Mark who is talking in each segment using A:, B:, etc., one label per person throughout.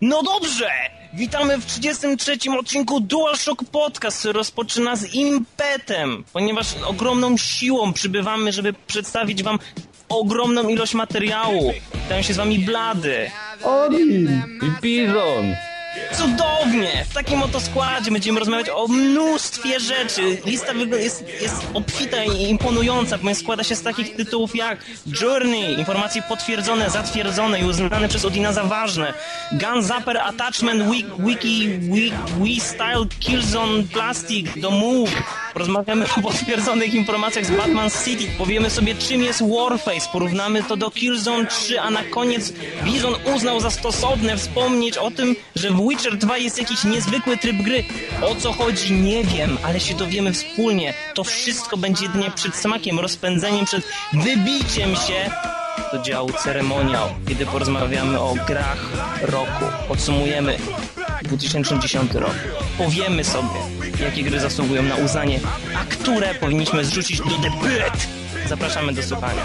A: No dobrze! Witamy w 33 odcinku DualShock Podcast, rozpoczyna z impetem, ponieważ ogromną siłą przybywamy, żeby przedstawić wam ogromną ilość materiału. Witają się z wami Blady.
B: Odin!
C: I Bizon!
A: Cudownie! W takim oto składzie będziemy rozmawiać o mnóstwie rzeczy. Lista jest, jest obfita i imponująca, ponieważ składa się z takich tytułów jak Journey, informacje potwierdzone, zatwierdzone i uznane przez Odina za ważne. Gun Zapper Attachment Wiki, Wiki, Wiki, Style Killzone Plastic do Move. Porozmawiamy o potwierdzonych informacjach z Batman City. Powiemy sobie czym jest Warface, porównamy to do Killzone 3, a na koniec Bizon uznał za stosowne wspomnieć o tym, że w Witcher 2 jest jakiś niezwykły tryb gry. O co chodzi nie wiem, ale się dowiemy wspólnie. To wszystko będzie jedynie przed smakiem, rozpędzeniem, przed wybiciem się do działu ceremoniał, kiedy porozmawiamy o grach roku. Podsumujemy 2010 rok. Powiemy sobie, jakie gry zasługują na uznanie, a które powinniśmy zrzucić do debut. Zapraszamy do słuchania.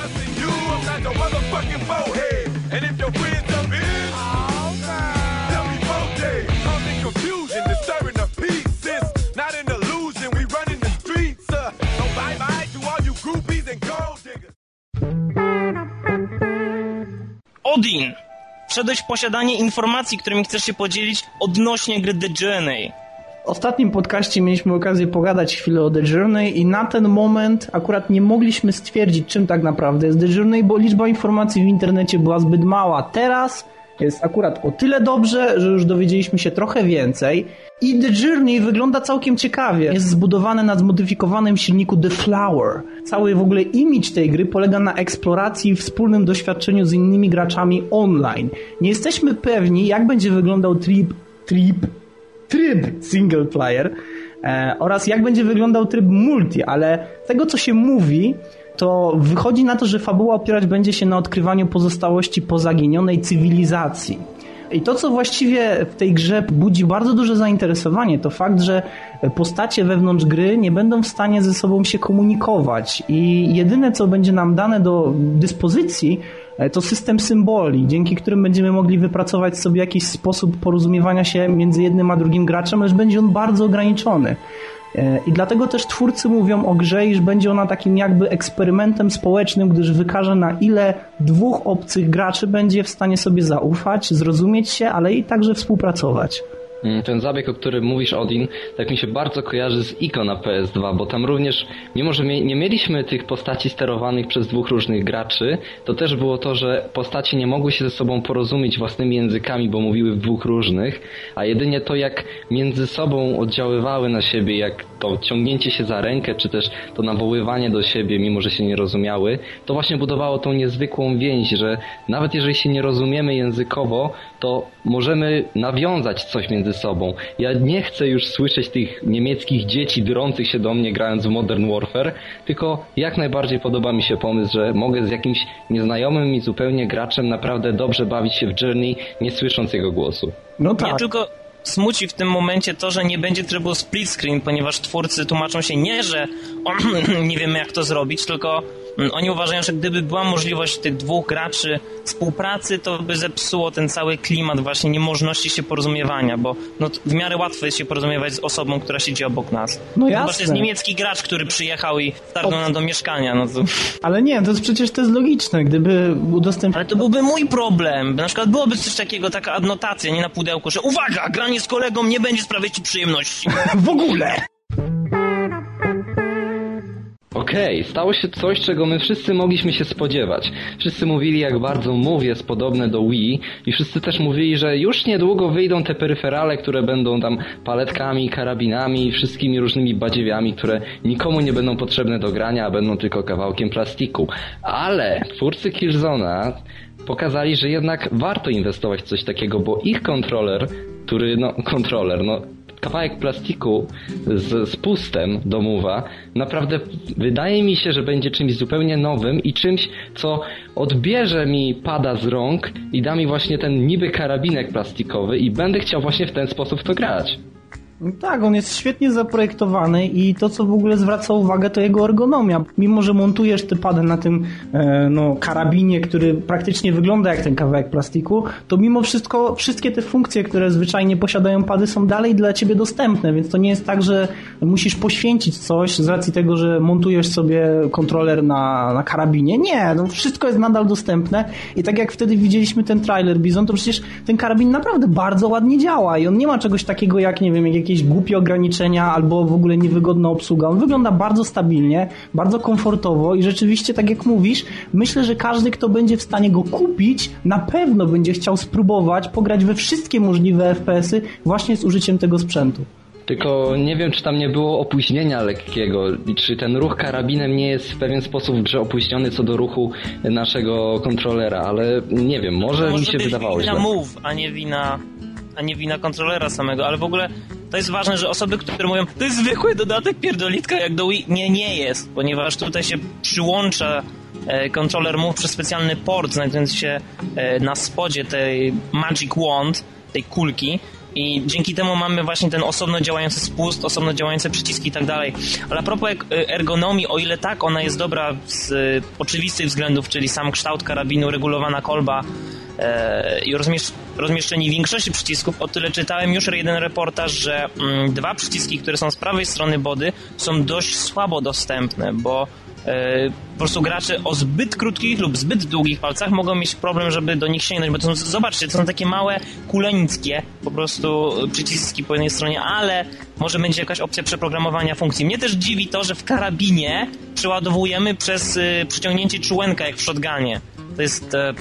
A: Odin! Wszedłeś w posiadanie informacji, którymi chcesz się podzielić odnośnie gry The Journey.
B: W ostatnim podcaście mieliśmy okazję pogadać chwilę o The Journey i na ten moment akurat nie mogliśmy stwierdzić, czym tak naprawdę jest The Journey, bo liczba informacji w internecie była zbyt mała. Teraz jest akurat o tyle dobrze, że już dowiedzieliśmy się trochę więcej i The Journey wygląda całkiem ciekawie. Jest zbudowane na zmodyfikowanym silniku The Flower. Cały w ogóle image tej gry polega na eksploracji i wspólnym doświadczeniu z innymi graczami online. Nie jesteśmy pewni, jak będzie wyglądał trip, trip tryb single player e, oraz jak będzie wyglądał tryb multi, ale tego co się mówi, to wychodzi na to, że fabuła opierać będzie się na odkrywaniu pozostałości pozaginionej cywilizacji. I to, co właściwie w tej grze budzi bardzo duże zainteresowanie, to fakt, że postacie wewnątrz gry nie będą w stanie ze sobą się komunikować i jedyne, co będzie nam dane do dyspozycji, to system symboli, dzięki którym będziemy mogli wypracować sobie jakiś sposób porozumiewania się między jednym a drugim graczem, lecz będzie on bardzo ograniczony. E, I dlatego też twórcy mówią o grze, iż będzie ona takim jakby eksperymentem społecznym, gdyż wykaże na ile dwóch obcych graczy będzie w stanie sobie zaufać, zrozumieć się, ale i także współpracować.
C: Mm, Ten zabieg, o którym mówisz, Odin, tak mi się bardzo kojarzy z Ico na PS2, bo tam również, mimo że nie mieliśmy tych postaci sterowanych przez dwóch różnych graczy, to też było to, że postaci nie mogły się ze sobą porozumieć własnymi językami, bo mówiły w dwóch różnych, a jedynie to, jak między sobą oddziaływały na siebie, jak to ciągnięcie się za rękę, czy też to nawoływanie do siebie, mimo że się nie rozumiały, to właśnie budowało tą niezwykłą więź, że nawet jeżeli się nie rozumiemy językowo, to możemy nawiązać coś między sobą. Ja nie chcę już słyszeć tych niemieckich dzieci drących się do mnie grając w Modern Warfare, tylko jak najbardziej podoba mi się pomysł, że mogę z jakimś nieznajomym mi zupełnie graczem naprawdę dobrze bawić się w Journey, nie słysząc jego głosu.
B: No
A: Mnie
B: tak.
A: tylko smuci w tym momencie to, że nie będzie trybu split screen, ponieważ twórcy tłumaczą się nie, że nie wiemy jak to zrobić, tylko oni uważają, że gdyby była możliwość tych dwóch graczy współpracy, to by zepsuło ten cały klimat właśnie niemożności się porozumiewania, bo no, w miarę łatwo jest się porozumiewać z osobą, która siedzi obok nas.
B: No
A: Chyba, że
B: jasne.
A: jest niemiecki gracz, który przyjechał i starnął nam do mieszkania, no to...
B: Ale nie, to jest przecież to jest logiczne, gdyby udostępnić
A: Ale to byłby mój problem. Na przykład byłoby coś takiego, taka adnotacja, nie na pudełku, że uwaga, granie z kolegą nie będzie sprawiać ci przyjemności.
B: w ogóle!
C: Okej, stało się coś, czego my wszyscy mogliśmy się spodziewać. Wszyscy mówili, jak bardzo Move jest podobne do Wii i wszyscy też mówili, że już niedługo wyjdą te peryferale, które będą tam paletkami, karabinami i wszystkimi różnymi badziewiami, które nikomu nie będą potrzebne do grania, a będą tylko kawałkiem plastiku. Ale twórcy Killzona pokazali, że jednak warto inwestować w coś takiego, bo ich kontroler, który, no, kontroler, no, kawałek plastiku z, z pustem do naprawdę wydaje mi się, że będzie czymś zupełnie nowym i czymś, co odbierze mi pada z rąk i da mi właśnie ten niby karabinek plastikowy i będę chciał właśnie w ten sposób to grać.
B: No Tak, on jest świetnie zaprojektowany i to, co w ogóle zwraca uwagę, to jego ergonomia. Mimo, że montujesz te pady na tym e, no, karabinie, który praktycznie wygląda jak ten kawałek plastiku, to mimo wszystko wszystkie te funkcje, które zwyczajnie posiadają pady, są dalej dla ciebie dostępne, więc to nie jest tak, że musisz poświęcić coś z racji tego, że montujesz sobie kontroler na, na karabinie. Nie, no, wszystko jest nadal dostępne i tak jak wtedy widzieliśmy ten trailer Bizon, to przecież ten karabin naprawdę bardzo ładnie działa i on nie ma czegoś takiego jak, nie wiem, jak jakieś głupie ograniczenia albo w ogóle niewygodna obsługa. On wygląda bardzo stabilnie, bardzo komfortowo i rzeczywiście, tak jak mówisz, myślę, że każdy, kto będzie w stanie go kupić, na pewno będzie chciał spróbować pograć we wszystkie możliwe FPS-y właśnie z użyciem tego sprzętu.
C: Tylko nie wiem, czy tam nie było opóźnienia lekkiego, i czy ten ruch karabinem nie jest w pewien sposób w grze opóźniony co do ruchu naszego kontrolera, ale nie wiem, może, mi się
A: być
C: wydawało
A: wina
C: źle.
A: move, a nie wina a nie wina kontrolera samego, ale w ogóle to jest ważne, że osoby, które mówią, to jest zwykły dodatek pierdolitka jak do Wii, nie, nie jest, ponieważ tutaj się przyłącza e, kontroler move przez specjalny port znajdujący się e, na spodzie tej Magic Wand, tej kulki i dzięki temu mamy właśnie ten osobno działający spust, osobno działające przyciski i tak dalej. Ale a propos ek- ergonomii, o ile tak, ona jest dobra z e, oczywistych względów, czyli sam kształt karabinu, regulowana kolba e, i rozmiesz- rozmieszczenie większości przycisków, o tyle czytałem już jeden reportaż, że mm, dwa przyciski, które są z prawej strony body, są dość słabo dostępne, bo po prostu gracze o zbyt krótkich lub zbyt długich palcach mogą mieć problem, żeby do nich sięgnąć, bo to są, zobaczcie, to są takie małe, kulenickie po prostu przyciski po jednej stronie, ale może będzie jakaś opcja przeprogramowania funkcji. Mnie też dziwi to, że w karabinie przeładowujemy przez y, przyciągnięcie czułenka jak w shotgunie. To jest... E,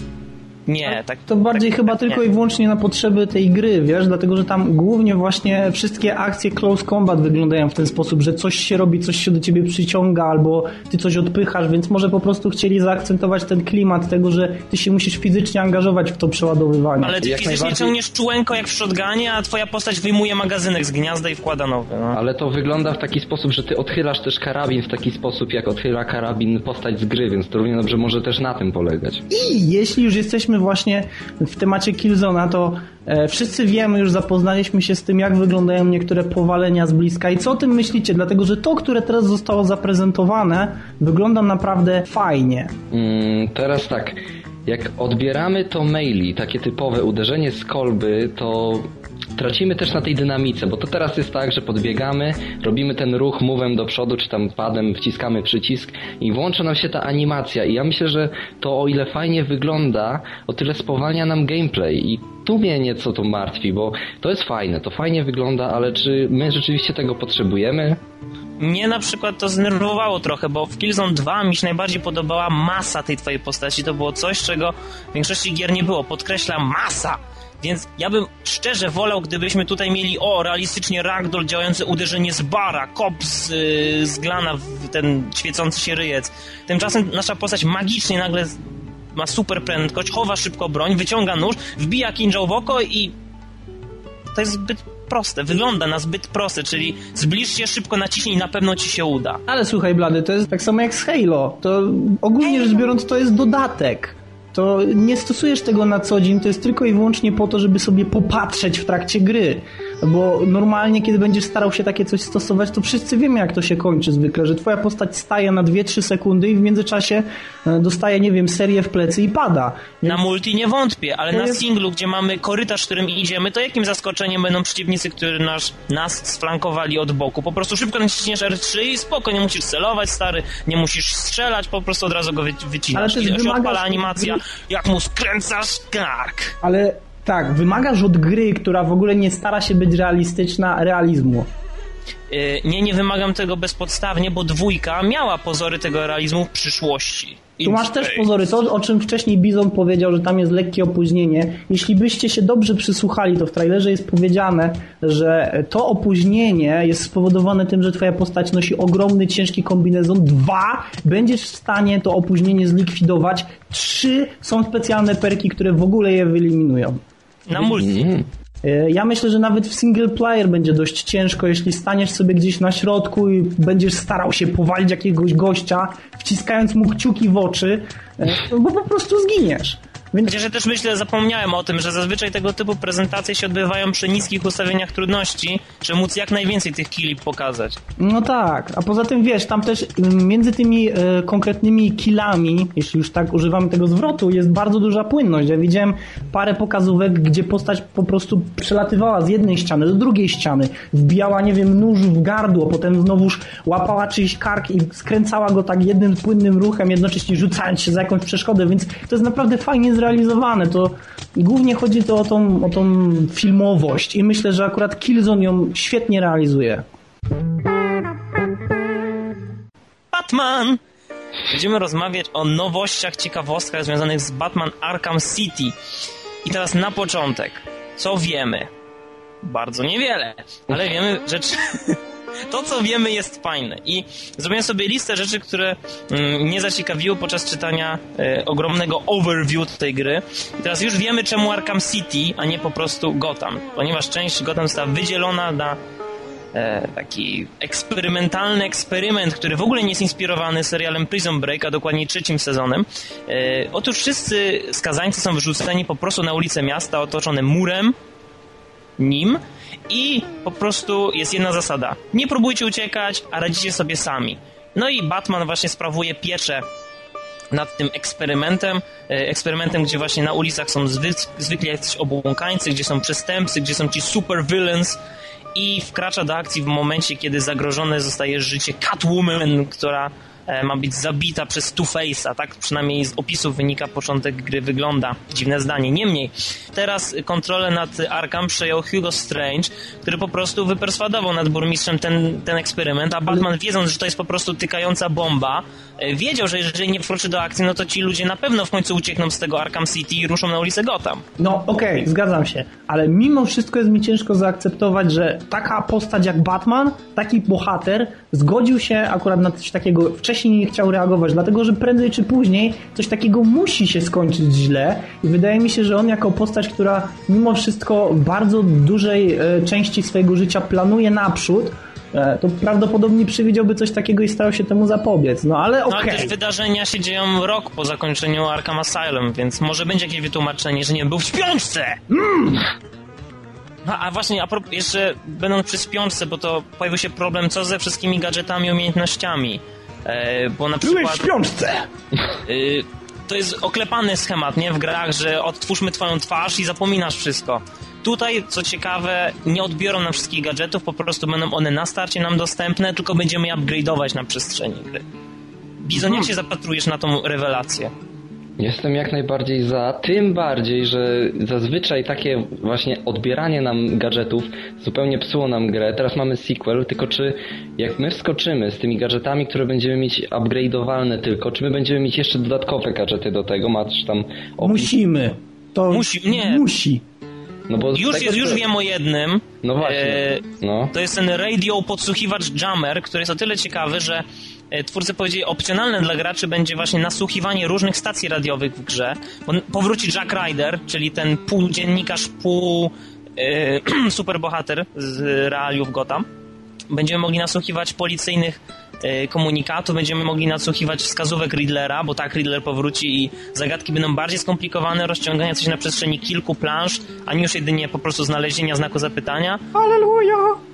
A: nie, tak.
B: To bardziej
A: tak,
B: chyba
A: tak,
B: tylko
A: nie.
B: i wyłącznie na potrzeby tej gry, wiesz, dlatego że tam głównie właśnie wszystkie akcje close combat wyglądają w ten sposób, że coś się robi, coś się do ciebie przyciąga, albo ty coś odpychasz, więc może po prostu chcieli zaakcentować ten klimat tego, że ty się musisz fizycznie angażować w to przeładowywanie.
A: Ale ty
C: Jak
A: fizycznie
C: najbardziej-
A: ciągniesz czułenko jak w shotgunie, a twoja postać wyjmuje magazynek z gniazda i wkłada nowy. No.
C: Ale to wygląda w taki sposób, że ty odchylasz też karabin w taki sposób, jak odchyla karabin postać z gry, więc to równie dobrze może też na tym polegać.
B: I jeśli już jesteśmy właśnie w temacie Killzona, to e, wszyscy wiemy, już zapoznaliśmy się z tym, jak wyglądają niektóre powalenia z bliska. I co o tym myślicie? Dlatego, że to, które teraz zostało zaprezentowane, wygląda naprawdę fajnie.
C: Mm, teraz tak, jak odbieramy to maili, takie typowe uderzenie z kolby, to tracimy też na tej dynamice, bo to teraz jest tak, że podbiegamy, robimy ten ruch mówem do przodu, czy tam padem wciskamy przycisk i włącza nam się ta animacja i ja myślę, że to o ile fajnie wygląda, o tyle spowalnia nam gameplay i tu mnie nieco to martwi, bo to jest fajne, to fajnie wygląda, ale czy my rzeczywiście tego potrzebujemy?
A: Mnie na przykład to zdenerwowało trochę, bo w Killzone 2 mi się najbardziej podobała masa tej twojej postaci. To było coś, czego w większości gier nie było. Podkreślam, masa! Więc ja bym szczerze wolał, gdybyśmy tutaj mieli, o, realistycznie ragdoll działające uderzenie z bara, kop z, y, z glana w ten świecący się ryjec. Tymczasem nasza postać magicznie nagle ma super prędkość, chowa szybko broń, wyciąga nóż, wbija kinżał w oko i to jest zbyt proste, wygląda na zbyt proste, czyli zbliż się, szybko naciśnij i na pewno ci się uda.
B: Ale słuchaj, Blady, to jest tak samo jak z Halo. To ogólnie rzecz biorąc, to jest dodatek. To nie stosujesz tego na co dzień, to jest tylko i wyłącznie po to, żeby sobie popatrzeć w trakcie gry. Bo normalnie, kiedy będziesz starał się takie coś stosować, to wszyscy wiemy, jak to się kończy zwykle, że twoja postać staje na 2-3 sekundy i w międzyczasie e, dostaje, nie wiem, serię w plecy i pada.
A: Na multi nie wątpię, ale na
B: jest-
A: singlu, gdzie mamy korytarz, którym idziemy, to jakim zaskoczeniem będą przeciwnicy, którzy nas, nas sflankowali od boku? Po prostu szybko naciśniesz R3 i spoko, nie musisz celować, stary, nie musisz strzelać, po prostu od razu go wy, wycinasz.
B: Ale też
A: I się
B: wymagasz
A: odpala
B: od
A: animacja, jak mu skręcasz kark.
B: Ale tak, wymagasz od gry, która w ogóle nie stara się być realistyczna, realizmu.
A: Yy, nie, nie wymagam tego bezpodstawnie, bo dwójka miała pozory tego realizmu w przyszłości. I
B: Tu masz też
A: ej,
B: pozory. To, o czym wcześniej Bizon powiedział, że tam jest lekkie opóźnienie. Jeśli byście się dobrze przysłuchali, to w trailerze jest powiedziane, że to opóźnienie jest spowodowane tym, że twoja postać nosi ogromny, ciężki kombinezon. Dwa, będziesz w stanie to opóźnienie zlikwidować. Trzy, są specjalne perki, które w ogóle je wyeliminują.
A: Na multi.
C: Mm.
B: E, Ja myślę, że nawet w single player będzie dość ciężko, jeśli staniesz sobie gdzieś na środku i będziesz starał się powalić jakiegoś gościa, wciskając mu kciuki w oczy, e, bo po prostu zginiesz. Więc
A: Chociaż ja też myślę, zapomniałem o tym, że zazwyczaj tego typu prezentacje się odbywają przy niskich ustawieniach trudności, żeby móc jak najwięcej tych killi pokazać.
B: No tak, a poza tym wiesz, tam też mm, między tymi e, konkretnymi killami, jeśli już tak używamy tego zwrotu, jest bardzo duża płynność. Ja widziałem parę pokazówek, gdzie postać po prostu przelatywała z jednej ściany do drugiej ściany, wbijała, nie wiem, nóż w gardło, potem znowuż łapała czyjś kark i skręcała go tak jednym płynnym ruchem, jednocześnie rzucając się za jakąś przeszkodę, więc to jest naprawdę fajnie zrealizowane. To głównie chodzi to o tą, o tą filmowość i myślę, że akurat Killzone ją świetnie realizuje.
A: Batman! Będziemy rozmawiać o nowościach, ciekawostkach związanych z Batman Arkham City. I teraz na początek, co wiemy? Bardzo niewiele, ale wiemy rzeczy. To, co wiemy, jest fajne. I zrobiłem sobie listę rzeczy, które mm, mnie zaciekawiły podczas czytania e, ogromnego overview tej gry. I teraz już wiemy, czemu Arkham City, a nie po prostu Gotham. Ponieważ część Gotham została wydzielona na e, taki eksperymentalny eksperyment, który w ogóle nie jest inspirowany serialem Prison Break, a dokładnie trzecim sezonem. E, otóż wszyscy skazańcy są wyrzuceni po prostu na ulicę miasta, otoczone murem, nim i po prostu jest jedna zasada. Nie próbujcie uciekać, a radzicie sobie sami. No i Batman właśnie sprawuje pieczę nad tym eksperymentem, e, eksperymentem, gdzie właśnie na ulicach są zwy, zwykle jacyś obłąkańcy, gdzie są przestępcy, gdzie są ci super villains i wkracza do akcji w momencie, kiedy zagrożone zostaje życie Catwoman, która ma być zabita przez Two-Face'a, tak przynajmniej z opisów wynika początek gry wygląda. Dziwne zdanie. Niemniej, teraz kontrolę nad Arkham przejął Hugo Strange, który po prostu wyperswadował nad burmistrzem ten, ten eksperyment, a Batman wiedząc, że to jest po prostu tykająca bomba, e, wiedział, że jeżeli nie wkroczy do akcji, no to ci ludzie na pewno w końcu uciekną z tego Arkham City i ruszą na ulicę Gotham.
B: No okej, zgadzam się, ale mimo wszystko jest mi ciężko zaakceptować, że taka postać jak Batman, taki bohater, zgodził się akurat na coś takiego, wcześniej nie chciał reagować, dlatego że prędzej czy później coś takiego musi się skończyć źle i wydaje mi się, że on jako postać, która mimo wszystko bardzo dużej e, części swojego życia planuje naprzód, e, to prawdopodobnie przewidziałby coś takiego i starał się temu zapobiec. No ale
A: No
B: okej.
A: ale też wydarzenia się dzieją rok po zakończeniu Arkham Asylum, więc może będzie jakieś wytłumaczenie, że nie był w śpiączce! A, a właśnie, a pro, jeszcze będąc przy śpiączce, bo to pojawił się problem, co ze wszystkimi gadżetami i umiejętnościami. E, bo na
B: Byłeś w
A: przykład
B: śpiączce!
A: y, to jest oklepany schemat, nie? W grach, że odtwórzmy twoją twarz i zapominasz wszystko. Tutaj, co ciekawe, nie odbiorą nam wszystkich gadżetów, po prostu będą one na starcie nam dostępne, tylko będziemy je upgrade'ować na przestrzeni gry. Bizon, jak się zapatrujesz na tą rewelację?
C: Jestem jak najbardziej za, tym bardziej, że zazwyczaj takie właśnie odbieranie nam gadżetów zupełnie psuło nam grę. Teraz mamy sequel, tylko czy jak my wskoczymy z tymi gadżetami, które będziemy mieć upgrade'owalne tylko, czy my będziemy mieć jeszcze dodatkowe gadżety do tego? Masz tam opis?
B: Musimy. To
A: Musi- nie.
B: musi.
C: No bo
A: Już,
C: tego,
A: jest, już wiem o jednym.
C: No właśnie,
A: E,
C: no.
A: To jest ten radio podsłuchiwacz Jammer, który jest o tyle ciekawy, że twórcy powiedzieli, opcjonalne dla graczy będzie właśnie nasłuchiwanie różnych stacji radiowych w grze. Powróci Jack Ryder, czyli ten pół dziennikarz, pół e, superbohater z realiów Gotham. Będziemy mogli nasłuchiwać policyjnych e, komunikatów, będziemy mogli nasłuchiwać wskazówek Riddlera, bo tak Riddler powróci i zagadki będą bardziej skomplikowane, rozciągające się na przestrzeni kilku plansz, a nie już jedynie po prostu znalezienia znaku zapytania.
B: Aleluja!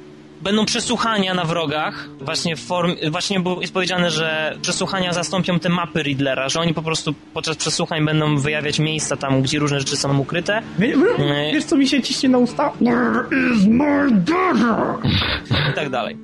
A: Będą przesłuchania na wrogach, właśnie w form, właśnie jest powiedziane, że przesłuchania zastąpią te mapy Riddlera, że oni po prostu podczas przesłuchań będą wyjawiać miejsca tam, gdzie różne rzeczy są ukryte.
B: Wie,
A: Nie.
B: wiesz co mi się ciśnie na usta? Where is my daughter?
A: i tak dalej.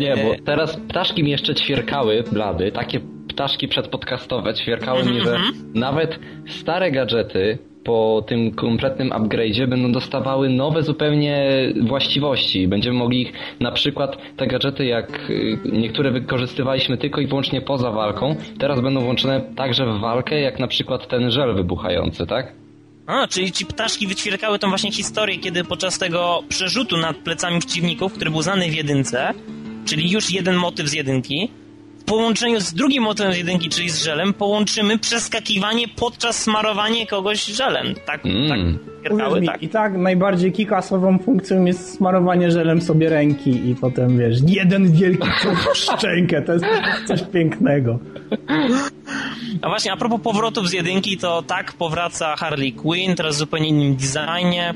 C: Nie,
A: E,
C: bo teraz ptaszki mi jeszcze ćwierkały, blady, takie ptaszki przedpodcastowe ćwierkały mi, że nawet stare gadżety po tym kompletnym upgrade'zie będą dostawały nowe zupełnie właściwości. Będziemy mogli ich, na przykład te gadżety, jak y, niektóre wykorzystywaliśmy tylko i wyłącznie poza walką, teraz będą włączone także w walkę, jak na przykład ten żel wybuchający, tak?
A: A, czyli ci ptaszki wyćwierkały tą właśnie historię, kiedy podczas tego przerzutu nad plecami przeciwników, który był znany w jedynce, czyli już jeden motyw z jedynki, połączeniu z drugim motywem z jedynki, czyli z żelem, połączymy przeskakiwanie podczas smarowania kogoś żelem. Tak,
C: Mm.
A: tak
B: mi,
A: tak.
B: I tak najbardziej kikasową funkcją jest smarowanie żelem sobie ręki i potem wiesz, jeden wielki szczękę, to jest coś pięknego.
A: A właśnie, a propos powrotów z jedynki, to tak powraca Harley Quinn, teraz w zupełnie innym designie.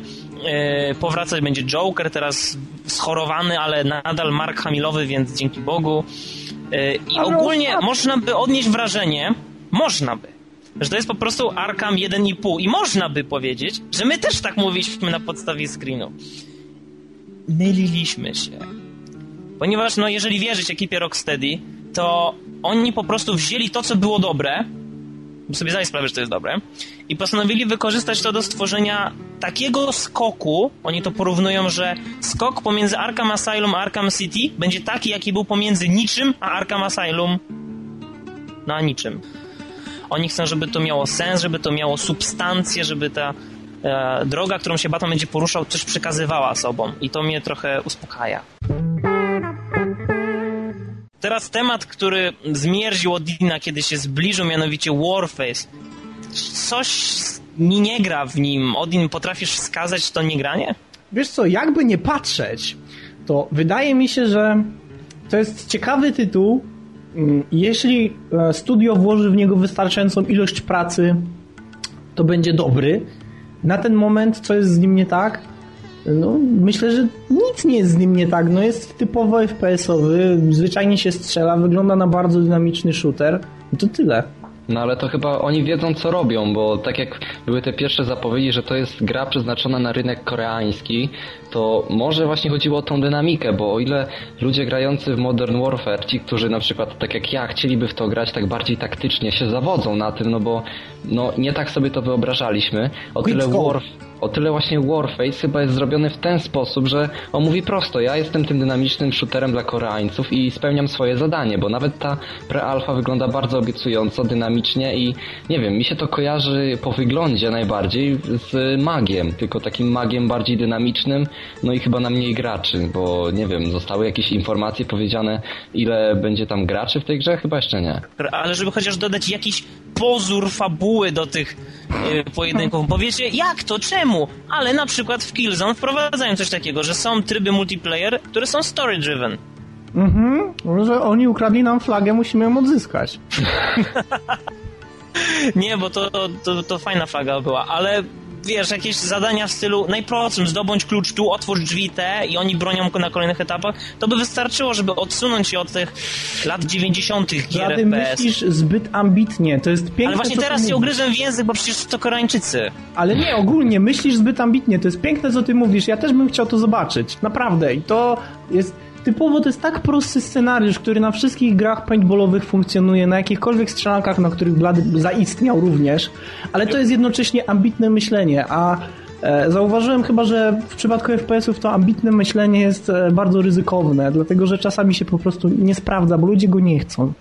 A: Yy, powracać będzie Joker, teraz schorowany, ale nadal Mark Hamilowy, więc dzięki Bogu. Yy, I ogólnie można by odnieść wrażenie, można by, że to jest po prostu Arkham 1,5 i można by powiedzieć, że my też tak mówiliśmy na podstawie screenu. Myliliśmy się. Ponieważ, no, jeżeli wierzyć ekipie Rocksteady, to oni po prostu wzięli to, co było dobre, sobie zdaję sprawę, że to jest dobre, i postanowili wykorzystać to do stworzenia takiego skoku, oni to porównują, że skok pomiędzy Arkham Asylum a Arkham City będzie taki, jaki był pomiędzy niczym a Arkham Asylum, no a niczym. Oni chcą, żeby to miało sens, żeby to miało substancję, żeby ta e, droga, którą się Batman będzie poruszał, coś przekazywała sobą. I to mnie trochę uspokaja. Teraz temat, który zmierził Odina, kiedy się zbliżył, mianowicie Warface. Coś mi nie gra w nim. Odin, potrafisz wskazać to niegranie?
B: Wiesz co, jakby nie patrzeć, to wydaje mi się, że to jest ciekawy tytuł. Mm, Jeśli e, studio włoży w niego wystarczającą ilość pracy, to będzie dobry. Na ten moment, co jest z nim nie tak? No, myślę, że nic nie jest z nim nie tak. No, jest typowo FPS-owy, zwyczajnie się strzela, wygląda na bardzo dynamiczny shooter. I to tyle.
C: No ale to chyba oni wiedzą co robią, bo tak jak były te pierwsze zapowiedzi, że to jest gra przeznaczona na rynek koreański, to może właśnie chodziło o tą dynamikę, bo o ile ludzie grający w Modern Warfare, ci, którzy na przykład tak jak ja chcieliby w to grać tak bardziej taktycznie, się zawodzą na tym, no bo no nie tak sobie to wyobrażaliśmy, o tyle. Warf o tyle właśnie Warface chyba jest zrobiony w ten sposób, że on mówi prosto, ja jestem tym dynamicznym shooterem dla Koreańców i spełniam swoje zadanie, bo nawet ta prealfa wygląda bardzo obiecująco, dynamicznie i nie wiem, mi się to kojarzy po wyglądzie najbardziej z magiem, tylko takim magiem bardziej dynamicznym, no i chyba na mniej graczy, bo nie wiem, zostały jakieś informacje powiedziane, ile będzie tam graczy w tej grze? Chyba jeszcze nie.
A: Ale żeby chociaż dodać jakiś pozór fabuły do tych e, pojedynków. Powiecie, jak to, czemu? Ale na przykład w Killzone wprowadzają coś takiego, że są tryby multiplayer, które są story-driven.
B: Mhm, że oni ukradli nam flagę, musimy ją odzyskać.
A: Nie, bo to, to, to fajna flaga była, ale wiesz, jakieś zadania w stylu najprostszym, zdobądź klucz tu, otwórz drzwi te i oni bronią na kolejnych etapach, to by wystarczyło, żeby odsunąć się od tych lat 90. gier FPS.
B: myślisz zbyt ambitnie, to jest piękne.
A: Ale właśnie teraz się ugryzłem w język, bo przecież to Koreańczycy.
B: Ale nie, ogólnie myślisz zbyt ambitnie, to jest piękne co ty mówisz, ja też bym chciał to zobaczyć, naprawdę i to jest typowo, to jest tak prosty scenariusz, który na wszystkich grach paintballowych funkcjonuje, na jakichkolwiek strzelankach, na których Blady zaistniał również, ale to jest jednocześnie ambitne myślenie, a e, zauważyłem chyba, że w przypadku FPS-ów to ambitne myślenie jest e, bardzo ryzykowne, dlatego że czasami się po prostu nie sprawdza, bo ludzie go nie chcą.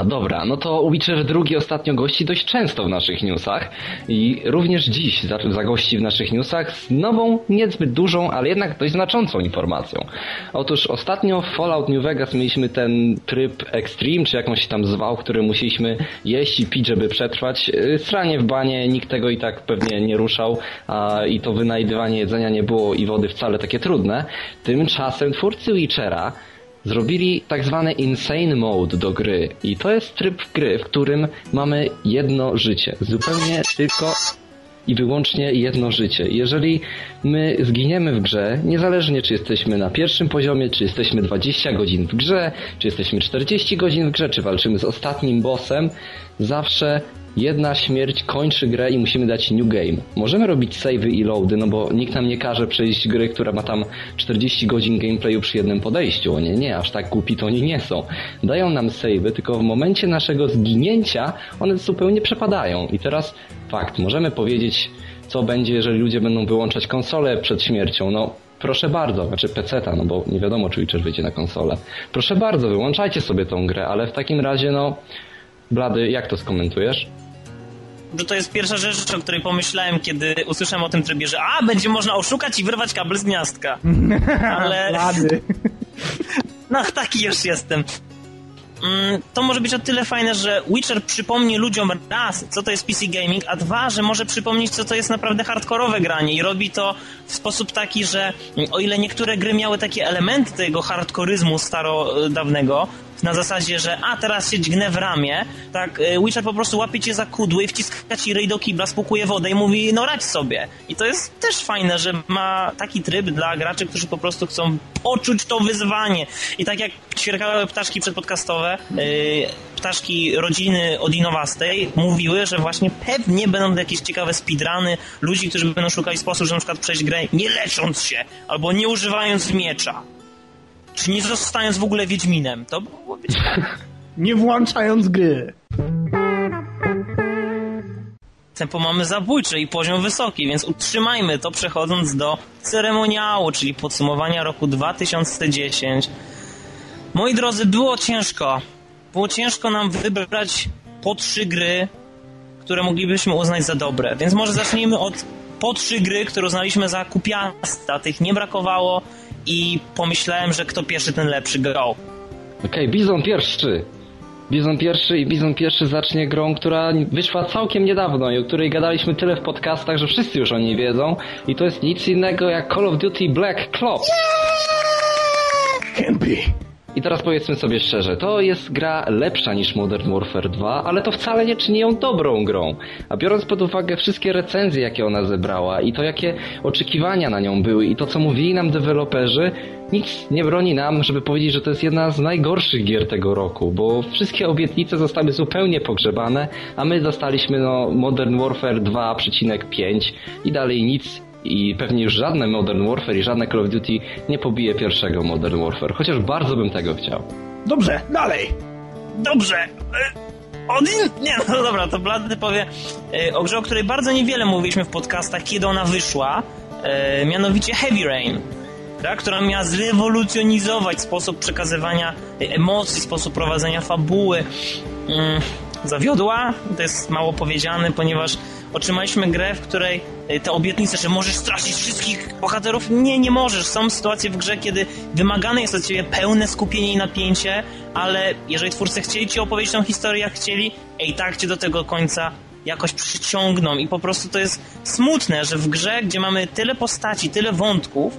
C: Aha, dobra, no to Witcher drugi ostatnio gości dość często w naszych newsach i również dziś za- zagości w naszych newsach z nową, niezbyt dużą, ale jednak dość znaczącą informacją. Otóż ostatnio w Fallout New Vegas mieliśmy ten tryb Extreme, czy jakąś tam zwał, który musieliśmy jeść i pić, żeby przetrwać. Yy, Sranie w banie, nikt tego i tak pewnie nie ruszał a, i to wynajdywanie jedzenia nie było i wody wcale takie trudne. Tymczasem twórcy Witchera Zrobili tak zwany insane mode do gry i to jest tryb gry, w którym mamy jedno życie. Zupełnie tylko i wyłącznie jedno życie. Jeżeli my zginiemy w grze, niezależnie czy jesteśmy na pierwszym poziomie, czy jesteśmy 20 godzin w grze, czy jesteśmy 40 godzin w grze, czy walczymy z ostatnim bossem, zawsze jedna śmierć kończy grę i musimy dać new game. Możemy robić savey i loady, no bo nikt nam nie każe przejść gry, która ma tam 40 godzin gameplayu przy jednym podejściu. Nie, nie, aż tak głupi to oni nie są. Dają nam savey, tylko w momencie naszego zginięcia one zupełnie przepadają. I teraz fakt, możemy powiedzieć, co będzie, jeżeli ludzie będą wyłączać konsolę przed śmiercią. No, proszę bardzo, znaczy PC-ta, no bo nie wiadomo, czy Witcher wyjdzie na konsolę. Proszę bardzo, wyłączajcie sobie tą grę, ale w takim razie, no, Blady, jak to skomentujesz?
A: Że to jest pierwsza rzecz, o której pomyślałem, kiedy usłyszałem o tym trybie, że a, będzie można oszukać i wyrwać kabel z gniazdka. Ale... No, taki już jestem. Mm, To może być o tyle fajne, że Witcher przypomni ludziom raz, co to jest PC gaming, a dwa, że może przypomnieć, co to jest naprawdę hardkorowe granie i robi to w sposób taki, że mm, o ile niektóre gry miały takie elementy tego hardkoryzmu staro-dawnego, na zasadzie, że a teraz się dźgnę w ramię, tak y, Witcher po prostu łapie cię za kudły, wciska ci rej do kibla, spłukuje wodę i mówi no radź sobie. I to jest też fajne, że ma taki tryb dla graczy, którzy po prostu chcą poczuć to wyzwanie. I tak jak ćwierkały ptaszki przedpodcastowe, y, ptaszki rodziny Odinowastej mówiły, że właśnie pewnie będą jakieś ciekawe speedruny ludzi, którzy będą szukali sposób, żeby na przykład przejść grę nie lecząc się, albo nie używając miecza. Czy nie zostając w ogóle Wiedźminem. To byłoby.
B: Nie włączając gry.
A: Tempo mamy zabójcze i poziom wysoki, więc utrzymajmy to przechodząc do ceremoniału, czyli podsumowania roku 2010. Moi drodzy, było ciężko. Było ciężko nam wybrać po trzy gry, które moglibyśmy uznać za dobre. Więc może zacznijmy od po trzy gry, które uznaliśmy za kupiasta. Tych nie brakowało i pomyślałem, że kto pierwszy, ten lepszy. Go.
C: Okej, Bizon pierwszy. Bizon pierwszy i Bizon pierwszy zacznie grą, która wyszła całkiem niedawno i o której gadaliśmy tyle w podcastach, że wszyscy już o niej wiedzą. I to jest nic innego jak Call of Duty Black Ops.
B: Campy.
C: I teraz powiedzmy sobie szczerze, to jest gra lepsza niż Modern Warfare 2, ale to wcale nie czyni ją dobrą grą. A biorąc pod uwagę wszystkie recenzje, jakie ona zebrała i to, jakie oczekiwania na nią były i to, co mówili nam deweloperzy, nic nie broni nam, żeby powiedzieć, że to jest jedna z najgorszych gier tego roku, bo wszystkie obietnice zostały zupełnie pogrzebane, a my dostaliśmy no Modern Warfare 2,5 i dalej nic i pewnie już żadne Modern Warfare i żadne Call of Duty nie pobije pierwszego Modern Warfare, chociaż bardzo bym tego chciał.
B: Dobrze, dalej.
A: Dobrze. E, Odin? Nie, no dobra, to Blady powie e, o grze, o której bardzo niewiele mówiliśmy w podcastach, kiedy ona wyszła, e, mianowicie Heavy Rain. Gra, która miała zrewolucjonizować sposób przekazywania emocji, sposób prowadzenia fabuły. Mm, zawiodła, to jest mało powiedziane, ponieważ otrzymaliśmy grę, w której e, te obietnice, że możesz stracić wszystkich bohaterów, nie, nie możesz. Są sytuacje w grze, kiedy wymagane jest od ciebie pełne skupienie i napięcie, ale jeżeli twórcy chcieli ci opowiedzieć tą historię, jak chcieli, i tak cię do tego końca jakoś przyciągną i po prostu to jest smutne, że w grze, gdzie mamy tyle postaci, tyle wątków,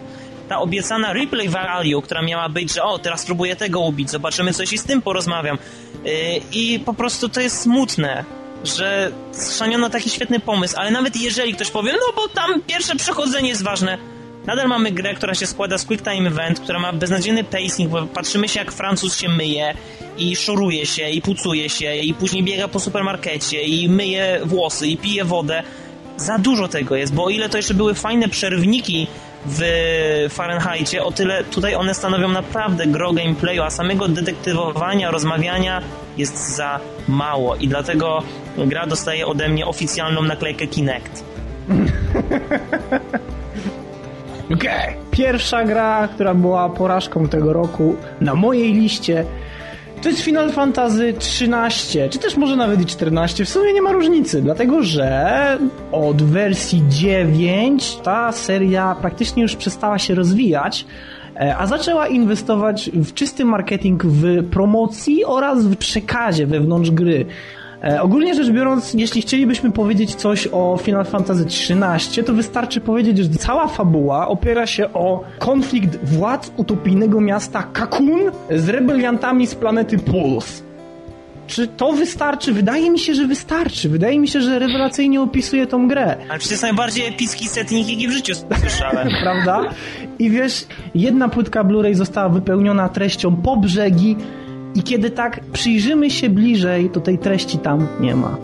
A: ta obiecana replay value, która miała być, że o, teraz spróbuję tego ubić, zobaczymy coś i z tym porozmawiam. Yy, I po prostu to jest smutne, że schrzaniono taki świetny pomysł, ale nawet jeżeli ktoś powie, no bo tam pierwsze przechodzenie jest ważne, nadal mamy grę, która się składa z Quick Time Event, która ma beznadziejny pacing, bo patrzymy się jak Francuz się myje i szoruje się i pucuje się i później biega po supermarkecie i myje włosy i pije wodę. Za dużo tego jest, bo o ile to jeszcze były fajne przerwniki w Fahrenheitie, o tyle tutaj one stanowią naprawdę gro gameplayu, a samego detektywowania, rozmawiania jest za mało i dlatego gra dostaje ode mnie oficjalną naklejkę Kinect.
B: Okej. Pierwsza gra, która była porażką tego roku na mojej liście to jest Final Fantasy XIII, czy też może nawet i XIV. W sumie nie ma różnicy, dlatego że od wersji 9 ta seria praktycznie już przestała się rozwijać, a zaczęła inwestować w czysty marketing, w promocji oraz w przekazie wewnątrz gry. E, ogólnie rzecz biorąc, jeśli chcielibyśmy powiedzieć coś o Final Fantasy XIII, to wystarczy powiedzieć, że cała fabuła opiera się o konflikt władz utopijnego miasta Kakun z rebeliantami z planety Puls. Czy to wystarczy? Wydaje mi się, że wystarczy. Wydaje mi się, że rewelacyjnie opisuje tą grę.
A: Ale przecież to jest najbardziej epicki setting, jaki w życiu słyszałem.
B: Prawda? I wiesz, jedna płytka Blu-ray została wypełniona treścią po brzegi i kiedy tak przyjrzymy się bliżej, to tej treści tam nie ma.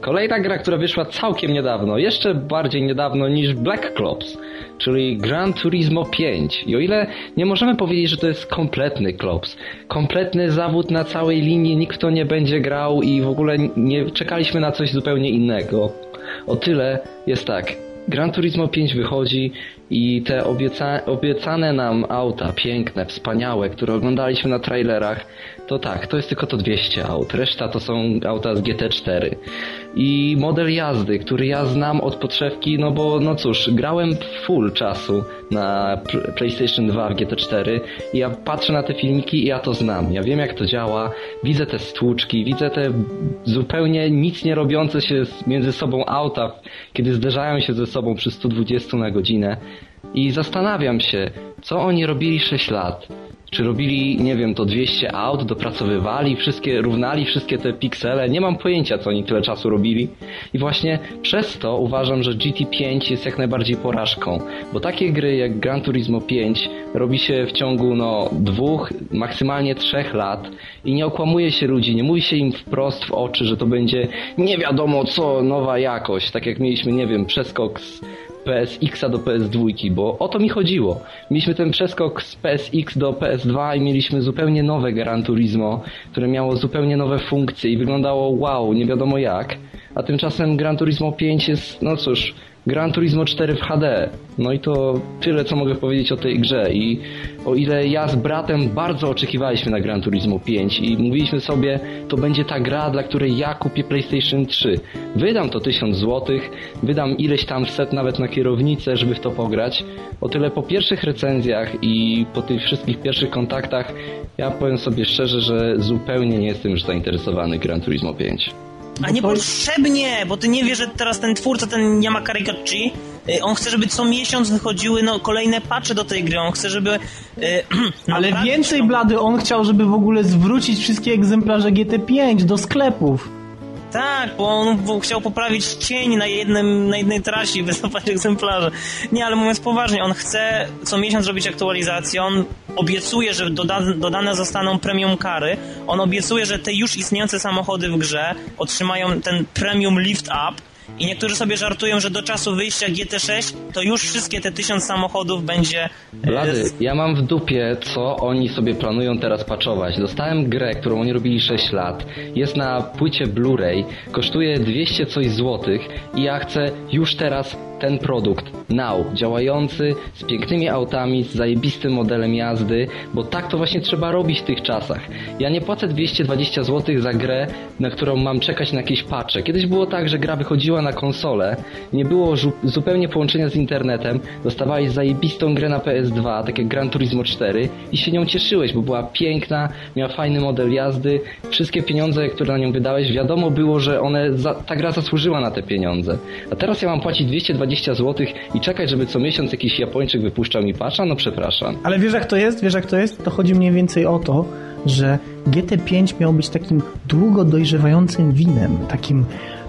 C: Kolejna gra, która wyszła całkiem niedawno, jeszcze bardziej niedawno niż Black Ops, czyli Gran Turismo 5. I o ile nie możemy powiedzieć, że to jest kompletny klops, kompletny zawód na całej linii, nikt to nie będzie grał i w ogóle nie czekaliśmy na coś zupełnie innego. O tyle jest tak, Gran Turismo 5 wychodzi i te obieca obiecane nam auta, piękne, wspaniałe, które oglądaliśmy na trailerach, to tak, to jest tylko to 200 aut. Reszta to są auta z GT4. I model jazdy, który ja znam od podszewki, no bo no cóż, grałem full czasu na PlayStation 2 w GT4 i ja patrzę na te filmiki i ja to znam. Ja wiem jak to działa, widzę te stłuczki, widzę te zupełnie nic nie robiące się między sobą auta, kiedy zderzają się ze sobą przy 120 na godzinę. I zastanawiam się, co oni robili 6 lat. Czy robili, nie wiem, to 200 aut, dopracowywali, wszystkie, równali wszystkie te piksele? Nie mam pojęcia, co oni tyle czasu robili. I właśnie przez to uważam, że GT5 jest jak najbardziej porażką. Bo takie gry jak Gran Turismo 5 robi się w ciągu, no, dwóch, maksymalnie trzech lat i nie okłamuje się ludzi, nie mówi się im wprost w oczy, że to będzie nie wiadomo co, nowa jakość. Tak jak mieliśmy, nie wiem, przeskok z PSX-a do PS2, bo o to mi chodziło. Mieliśmy ten przeskok z PSX do PS2 i mieliśmy zupełnie nowe Gran Turismo, które miało zupełnie nowe funkcje i wyglądało wow, nie wiadomo jak. A tymczasem Gran Turismo 5 jest, no cóż, Gran Turismo 4 w HD. No i to tyle, co mogę powiedzieć o tej grze. I o ile ja z bratem bardzo oczekiwaliśmy na Gran Turismo 5 i mówiliśmy sobie, to będzie ta gra, dla której ja kupię PlayStation 3. Wydam to 1000 zł, wydam ileś tam set nawet na kierownicę, żeby w to pograć. O tyle po pierwszych recenzjach i po tych wszystkich pierwszych kontaktach, ja powiem sobie szczerze, że zupełnie nie jestem już zainteresowany Gran Turismo 5.
A: A niepotrzebnie, bo ty nie wiesz, że teraz ten twórca, ten Yamaka Rikachi, y, on chce, żeby co miesiąc wychodziły no, kolejne patche do tej gry, on chce, żeby... y,
B: Ale więcej blady, on chciał, żeby w ogóle zwrócić wszystkie egzemplarze GT5 do sklepów.
A: Tak, bo on chciał poprawić cień na, jednym, na jednej trasie i wycofać egzemplarze. Nie, ale mówiąc poważnie, on chce co miesiąc robić aktualizację, on obiecuje, że doda, dodane zostaną premium kary, on obiecuje, że te już istniejące samochody w grze otrzymają ten premium lift up i niektórzy sobie żartują, że do czasu wyjścia GT6 to już wszystkie te tysiąc samochodów będzie... e,
C: Blady, ja mam w dupie, co oni sobie planują teraz patchować. Dostałem grę, którą oni robili 6 lat. Jest na płycie Blu-ray, kosztuje 200 coś złotych i ja chcę już teraz ten produkt, now, działający, z pięknymi autami, z zajebistym modelem jazdy, bo tak to właśnie trzeba robić w tych czasach. Ja nie płacę 220 zł za grę, na którą mam czekać na jakieś patche. Kiedyś było tak, że gra wychodziła na konsolę, nie było zupełnie połączenia z internetem, dostawałeś zajebistą grę na PS2, tak jak Gran Turismo 4 i się nią cieszyłeś, bo była piękna, miała fajny model jazdy, wszystkie pieniądze, które na nią wydałeś, wiadomo było, że one ta gra zasłużyła na te pieniądze. A teraz ja mam płacić 220 zł i czekać, żeby co miesiąc jakiś Japończyk wypuszczał mi patcha? No przepraszam.
B: Ale wiesz jak to jest? Wiesz jak to jest? To chodzi mniej więcej o to, że GT5 miał być takim długo dojrzewającym winem, takim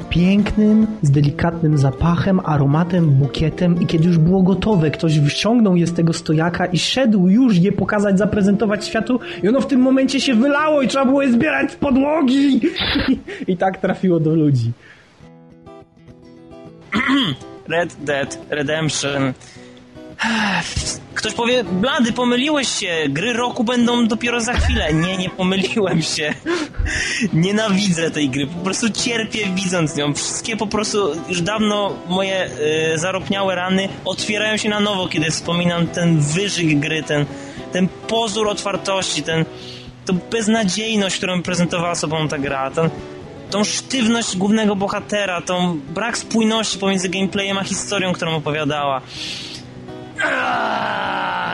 B: pięknym, z delikatnym zapachem, aromatem, bukietem i kiedy już było gotowe, ktoś wyciągnął je z tego stojaka i szedł już je pokazać, zaprezentować światu i ono w tym momencie się wylało i trzeba było je zbierać z podłogi i tak trafiło do ludzi.
A: Red Dead Redemption. Ktoś powie, blady, pomyliłeś się, gry roku będą dopiero za chwilę. Nie, nie pomyliłem się. Nienawidzę tej gry, po prostu cierpię widząc ją. Wszystkie po prostu, już dawno moje y, zaropniałe rany otwierają się na nowo, kiedy wspominam ten wyżyk gry, ten, ten pozór otwartości, ten, tą beznadziejność, którą prezentowała sobą ta gra, ten, tą sztywność głównego bohatera, tą brak spójności pomiędzy gameplayem a historią, którą opowiadała.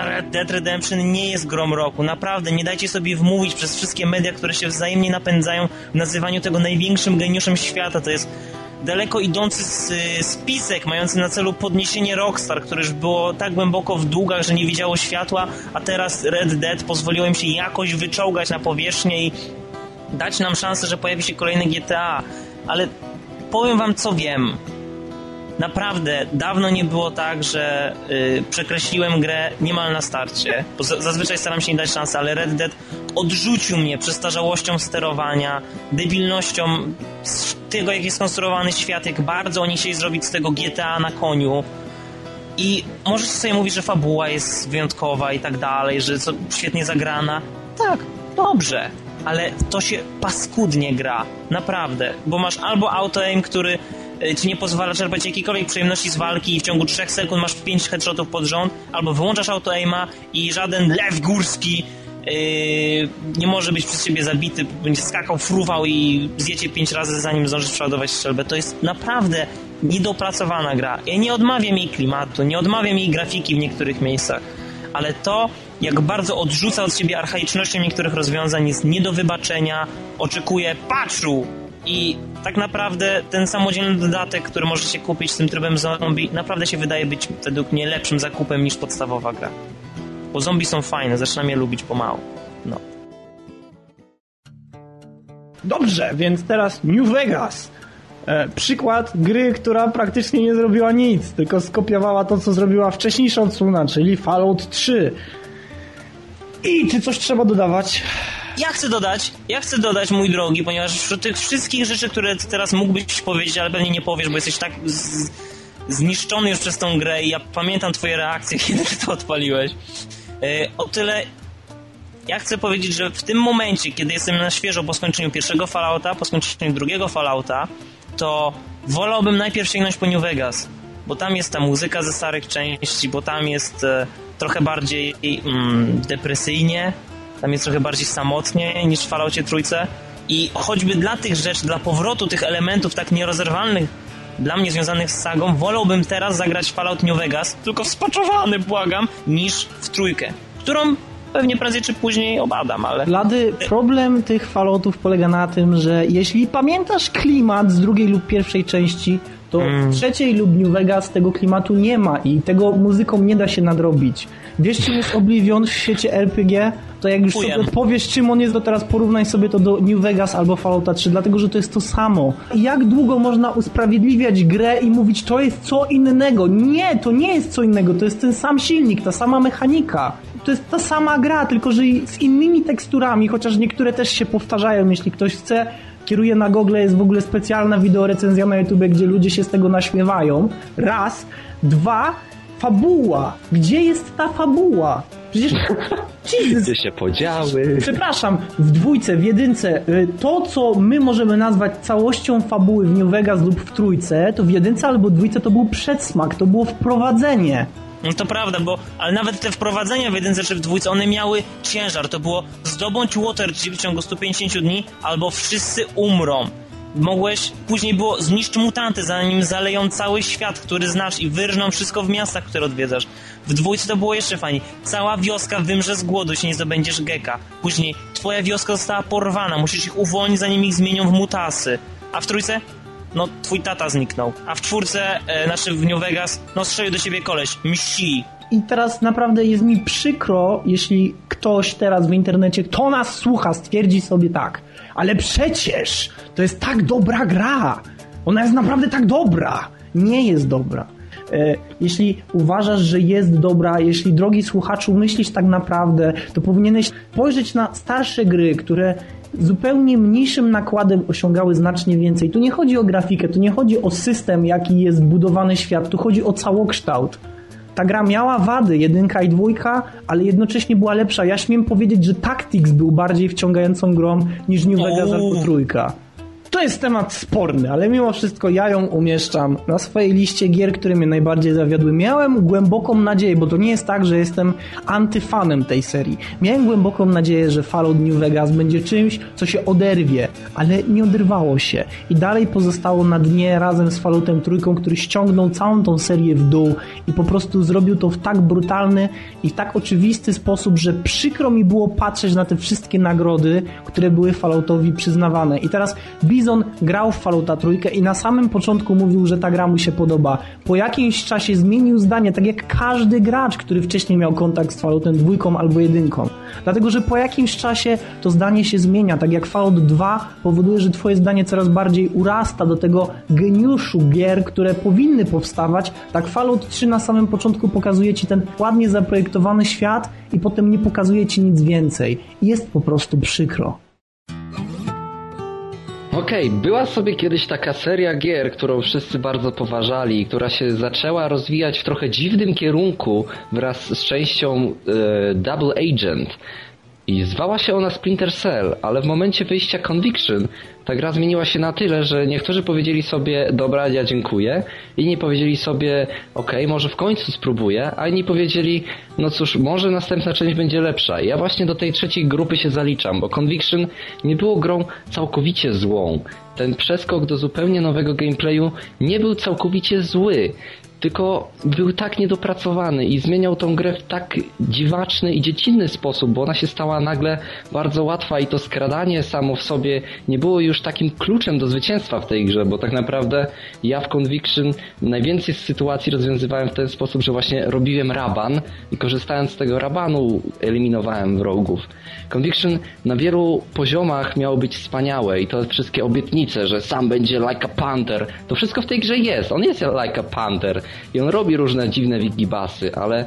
A: Red Dead Redemption nie jest grą roku. Naprawdę, nie dajcie sobie wmówić przez wszystkie media, które się wzajemnie napędzają w nazywaniu tego największym geniuszem świata. To jest daleko idący spisek mający na celu podniesienie Rockstar, które już było tak głęboko w długach, że nie widziało światła, a teraz Red Dead pozwoliło im się jakoś wyczołgać na powierzchnię i dać nam szansę, że pojawi się kolejny GTA. Ale powiem wam co wiem. Naprawdę, dawno nie było tak, że y, przekreśliłem grę niemal na starcie. Bo za- zazwyczaj staram się nie dać szansy, ale Red Dead odrzucił mnie przestarzałością sterowania, debilnością tego, jak jest skonstruowany świat, jak bardzo oni chcieli zrobić z tego GTA na koniu. I możecie sobie mówić, że fabuła jest wyjątkowa i tak dalej, że co, świetnie zagrana. Tak, dobrze, ale to się paskudnie gra. Naprawdę. Bo masz albo auto-aim, który y, ci nie pozwala czerpać jakiejkolwiek przyjemności z walki i w ciągu 3 sekund masz 5 headshotów pod rząd, albo wyłączasz auto-aima i żaden lew górski yy, nie może być przez ciebie zabity, będzie skakał, fruwał i zjecie 5 razy zanim zdążysz przeładować strzelbę. To jest naprawdę niedopracowana gra. Ja nie odmawiam jej klimatu, nie odmawiam jej grafiki w niektórych miejscach, ale to, jak bardzo odrzuca od siebie archaicznością niektórych rozwiązań jest nie do wybaczenia, oczekuję patchu I tak naprawdę ten samodzielny dodatek, który możecie kupić z tym trybem zombie, naprawdę się wydaje być według mnie lepszym zakupem niż podstawowa gra. Bo zombie są fajne, zaczynam je lubić pomału. No.
B: Dobrze, więc teraz New Vegas. E, przykład gry, która praktycznie nie zrobiła nic, tylko skopiowała to, co zrobiła wcześniejsza odsłona, czyli Fallout 3. I czy coś trzeba dodawać?
A: Ja chcę dodać, ja chcę dodać, mój drogi, ponieważ wśród tych wszystkich rzeczy, które teraz mógłbyś powiedzieć, ale pewnie nie powiesz, bo jesteś tak zniszczony już przez tą grę i ja pamiętam twoje reakcje, kiedy to odpaliłeś. E, o tyle ja chcę powiedzieć, że w tym momencie, kiedy jestem na świeżo po skończeniu pierwszego Fallouta, po skończeniu drugiego Fallouta, to wolałbym najpierw sięgnąć po New Vegas, bo tam jest ta muzyka ze starych części, bo tam jest e, trochę bardziej mm, depresyjnie, tam jest trochę bardziej samotnie niż w Falloutie trójce. I choćby dla tych rzeczy, dla powrotu tych elementów tak nierozerwalnych dla mnie związanych z sagą, wolałbym teraz zagrać Fallout New Vegas, tylko wspaczowany, błagam, niż w trójkę, którą pewnie prędzej czy później obadam, ale...
B: Lady, problem tych Falloutów polega na tym, że jeśli pamiętasz klimat z drugiej lub pierwszej części, to w trzeciej lub New Vegas tego klimatu nie ma i tego muzyką nie da się nadrobić. Wiesz czym jest Oblivion w świecie RPG? To jak już
A: Chujem.
B: sobie odpowiesz czym on jest, to teraz porównaj sobie to do New Vegas albo Fallouta 3, dlatego że to jest to samo. I Jak długo można usprawiedliwiać grę i mówić to jest co innego? Nie, to nie jest co innego, to jest ten sam silnik, ta sama mechanika. To jest ta sama gra, tylko że z innymi teksturami, chociaż niektóre też się powtarzają, jeśli ktoś chce kieruje na Google, jest w ogóle specjalna wideorecenzja na YouTube, gdzie ludzie się z tego naśmiewają. Raz. Dwa. Fabuła. Gdzie jest ta fabuła? Przecież... Jesus.
C: Gdzie się podziały?
B: Przepraszam, w dwójce, w jedynce, y, to co my możemy nazwać całością fabuły w New Vegas lub w trójce, to w jedynce albo dwójce to był przedsmak, to było wprowadzenie.
A: No to prawda, bo ale nawet te wprowadzenia w jedynce czy w dwójce, one miały ciężar. To było zdobądź Waterdeep w ciągu 150 dni, albo wszyscy umrą. Mogłeś, później było zniszcz mutanty, zanim zaleją cały świat, który znasz i wyrżną wszystko w miastach, które odwiedzasz. W dwójce to było jeszcze fajnie. Cała wioska wymrze z głodu, jeśli nie zdobędziesz geka. Później twoja wioska została porwana, musisz ich uwolnić, zanim ich zmienią w mutasy. A w trójce? No, twój tata zniknął. A w czwórce, e, znaczy w New Vegas, no strzelił do ciebie koleś. Msi.
B: I teraz naprawdę jest mi przykro, jeśli ktoś teraz w internecie, kto nas słucha, stwierdzi sobie tak. Ale przecież to jest tak dobra gra. Ona jest naprawdę tak dobra. Nie jest dobra. E, Jeśli uważasz, że jest dobra, jeśli drogi słuchaczu myślisz tak naprawdę, to powinieneś spojrzeć na starsze gry, które zupełnie mniejszym nakładem osiągały znacznie więcej. Tu nie chodzi o grafikę, tu nie chodzi o system, jaki jest budowany świat, tu chodzi o całokształt. Ta gra miała wady, jedynka i dwójka, ale jednocześnie była lepsza. Ja śmiem powiedzieć, że Tactics był bardziej wciągającą grą niż New Vegas albo trójka. To jest temat sporny, ale mimo wszystko ja ją umieszczam na swojej liście gier, które mnie najbardziej zawiodły. Miałem głęboką nadzieję, bo to nie jest tak, że jestem antyfanem tej serii. Miałem głęboką nadzieję, że Fallout New Vegas będzie czymś, co się oderwie, ale nie oderwało się. I dalej pozostało na dnie razem z Falloutem trójką, który ściągnął całą tą serię w dół i po prostu zrobił to w tak brutalny i w tak oczywisty sposób, że przykro mi było patrzeć na te wszystkie nagrody, które były Falloutowi przyznawane. I teraz Bizon grał w Fallouta trójkę i na samym początku mówił, że ta gra mu się podoba. Po jakimś czasie zmienił zdanie, tak jak każdy gracz, który wcześniej miał kontakt z Falloutem dwójką albo jedynką. Dlatego, że po jakimś czasie to zdanie się zmienia, tak jak Fallout 2 powoduje, że twoje zdanie coraz bardziej urasta do tego geniuszu gier, które powinny powstawać, tak Fallout 3 na samym początku pokazuje ci ten ładnie zaprojektowany świat i potem nie pokazuje ci nic więcej. Jest po prostu przykro.
C: Okej, była sobie kiedyś taka seria gier, którą wszyscy bardzo poważali, która się zaczęła rozwijać w trochę dziwnym kierunku wraz z częścią e, Double Agent. I zwała się ona Splinter Cell, ale w momencie wyjścia Conviction ta gra zmieniła się na tyle, że niektórzy powiedzieli sobie, dobra, ja dziękuję, inni powiedzieli sobie, okej, może w końcu spróbuję, a inni powiedzieli, no cóż, może następna część będzie lepsza. I ja właśnie do tej trzeciej grupy się zaliczam, bo Conviction nie było grą całkowicie złą. Ten przeskok do zupełnie nowego gameplayu nie był całkowicie zły. Tylko był tak niedopracowany i zmieniał tą grę w tak dziwaczny i dziecinny sposób, bo ona się stała nagle bardzo łatwa i to skradanie samo w sobie nie było już takim kluczem do zwycięstwa w tej grze, bo tak naprawdę ja w Conviction najwięcej z sytuacji rozwiązywałem w ten sposób, że właśnie robiłem raban i korzystając z tego rabanu eliminowałem wrogów. Conviction na wielu poziomach miało być wspaniałe i to wszystkie obietnice, że sam będzie like a panther, to wszystko w tej grze jest. On jest like a panther i on robi różne dziwne wigibasy, ale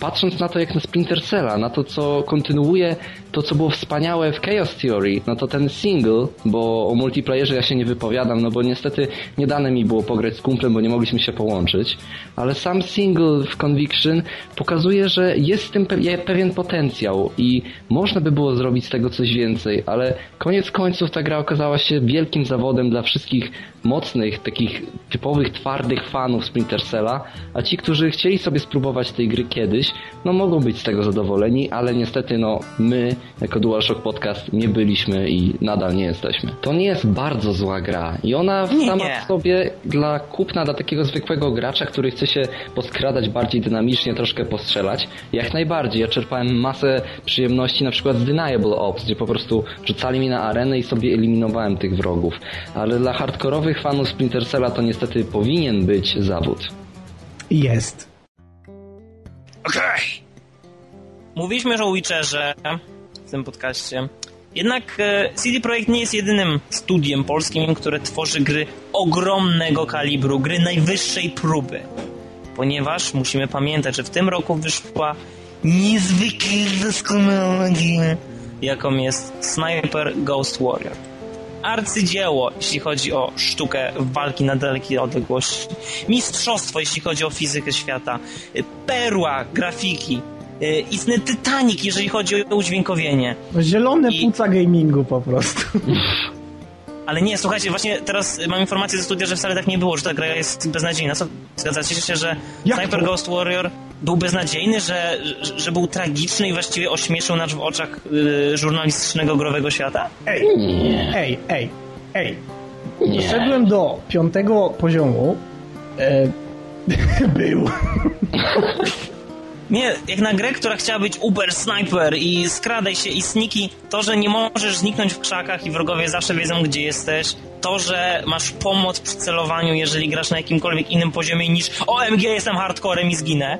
C: patrząc na to jak na Splinter Cella, na to co kontynuuje to co było wspaniałe w Chaos Theory, no to ten single, bo o multiplayerze ja się nie wypowiadam, no bo niestety nie dane mi było pograć z kumplem, bo nie mogliśmy się połączyć, ale sam single w Conviction pokazuje, że jest w tym pe- pewien potencjał i można by było zrobić z tego coś więcej, ale koniec końców ta gra okazała się wielkim zawodem dla wszystkich mocnych, takich typowych, twardych fanów Splinter Cella, a ci, którzy chcieli sobie spróbować tej gry kiedyś, no mogą być z tego zadowoleni, ale niestety no my, jako DualShock Podcast, nie byliśmy i nadal nie jesteśmy. To nie jest bardzo zła gra i ona
A: Nie,
C: sama
A: nie.
C: w sobie dla kupna, dla takiego zwykłego gracza, który chce się poskradać bardziej dynamicznie, troszkę postrzelać, jak najbardziej. Ja czerpałem masę przyjemności na przykład z Deniable Ops, gdzie po prostu rzucali mi na arenę i sobie eliminowałem tych wrogów. Ale dla hardkorowych fanów Splinter Cella to niestety powinien być zawód.
B: Jest.
A: Okej. Mówiliśmy już o Witcherze w tym podcaście. Jednak e, CD Projekt nie jest jedynym studiem polskim, które tworzy gry ogromnego kalibru, gry najwyższej próby. Ponieważ musimy pamiętać, że w tym roku wyszła niezwykle doskonała gra, jaką jest Sniper Ghost Warrior. Arcydzieło, jeśli chodzi o sztukę walki na dalekie odległości. Mistrzostwo, jeśli chodzi o fizykę świata. Perła grafiki. Istny Titanic, jeżeli chodzi o udźwiękowienie.
B: Zielone
A: I-
B: płuca gamingu po prostu.
A: Ale nie, słuchajcie, właśnie teraz mam informację ze studia, że wcale tak nie było, że ta gra jest beznadziejna. Co, zgadzacie się, że
B: Jak
A: Sniper
B: to?
A: Ghost Warrior był beznadziejny, że, że, że był tragiczny i właściwie ośmieszył nas w oczach y, żurnalistycznego growego świata?
B: Ej, ej, ej, ej. Doszedłem do piątego poziomu. E, był.
A: Nie, jak na grę, która chciała być uber sniper i skradaj się i sniki, to, że nie możesz zniknąć w krzakach i wrogowie zawsze wiedzą, gdzie jesteś, to, że masz pomoc przy celowaniu, jeżeli grasz na jakimkolwiek innym poziomie niż OMG, jestem hardcorem i zginę,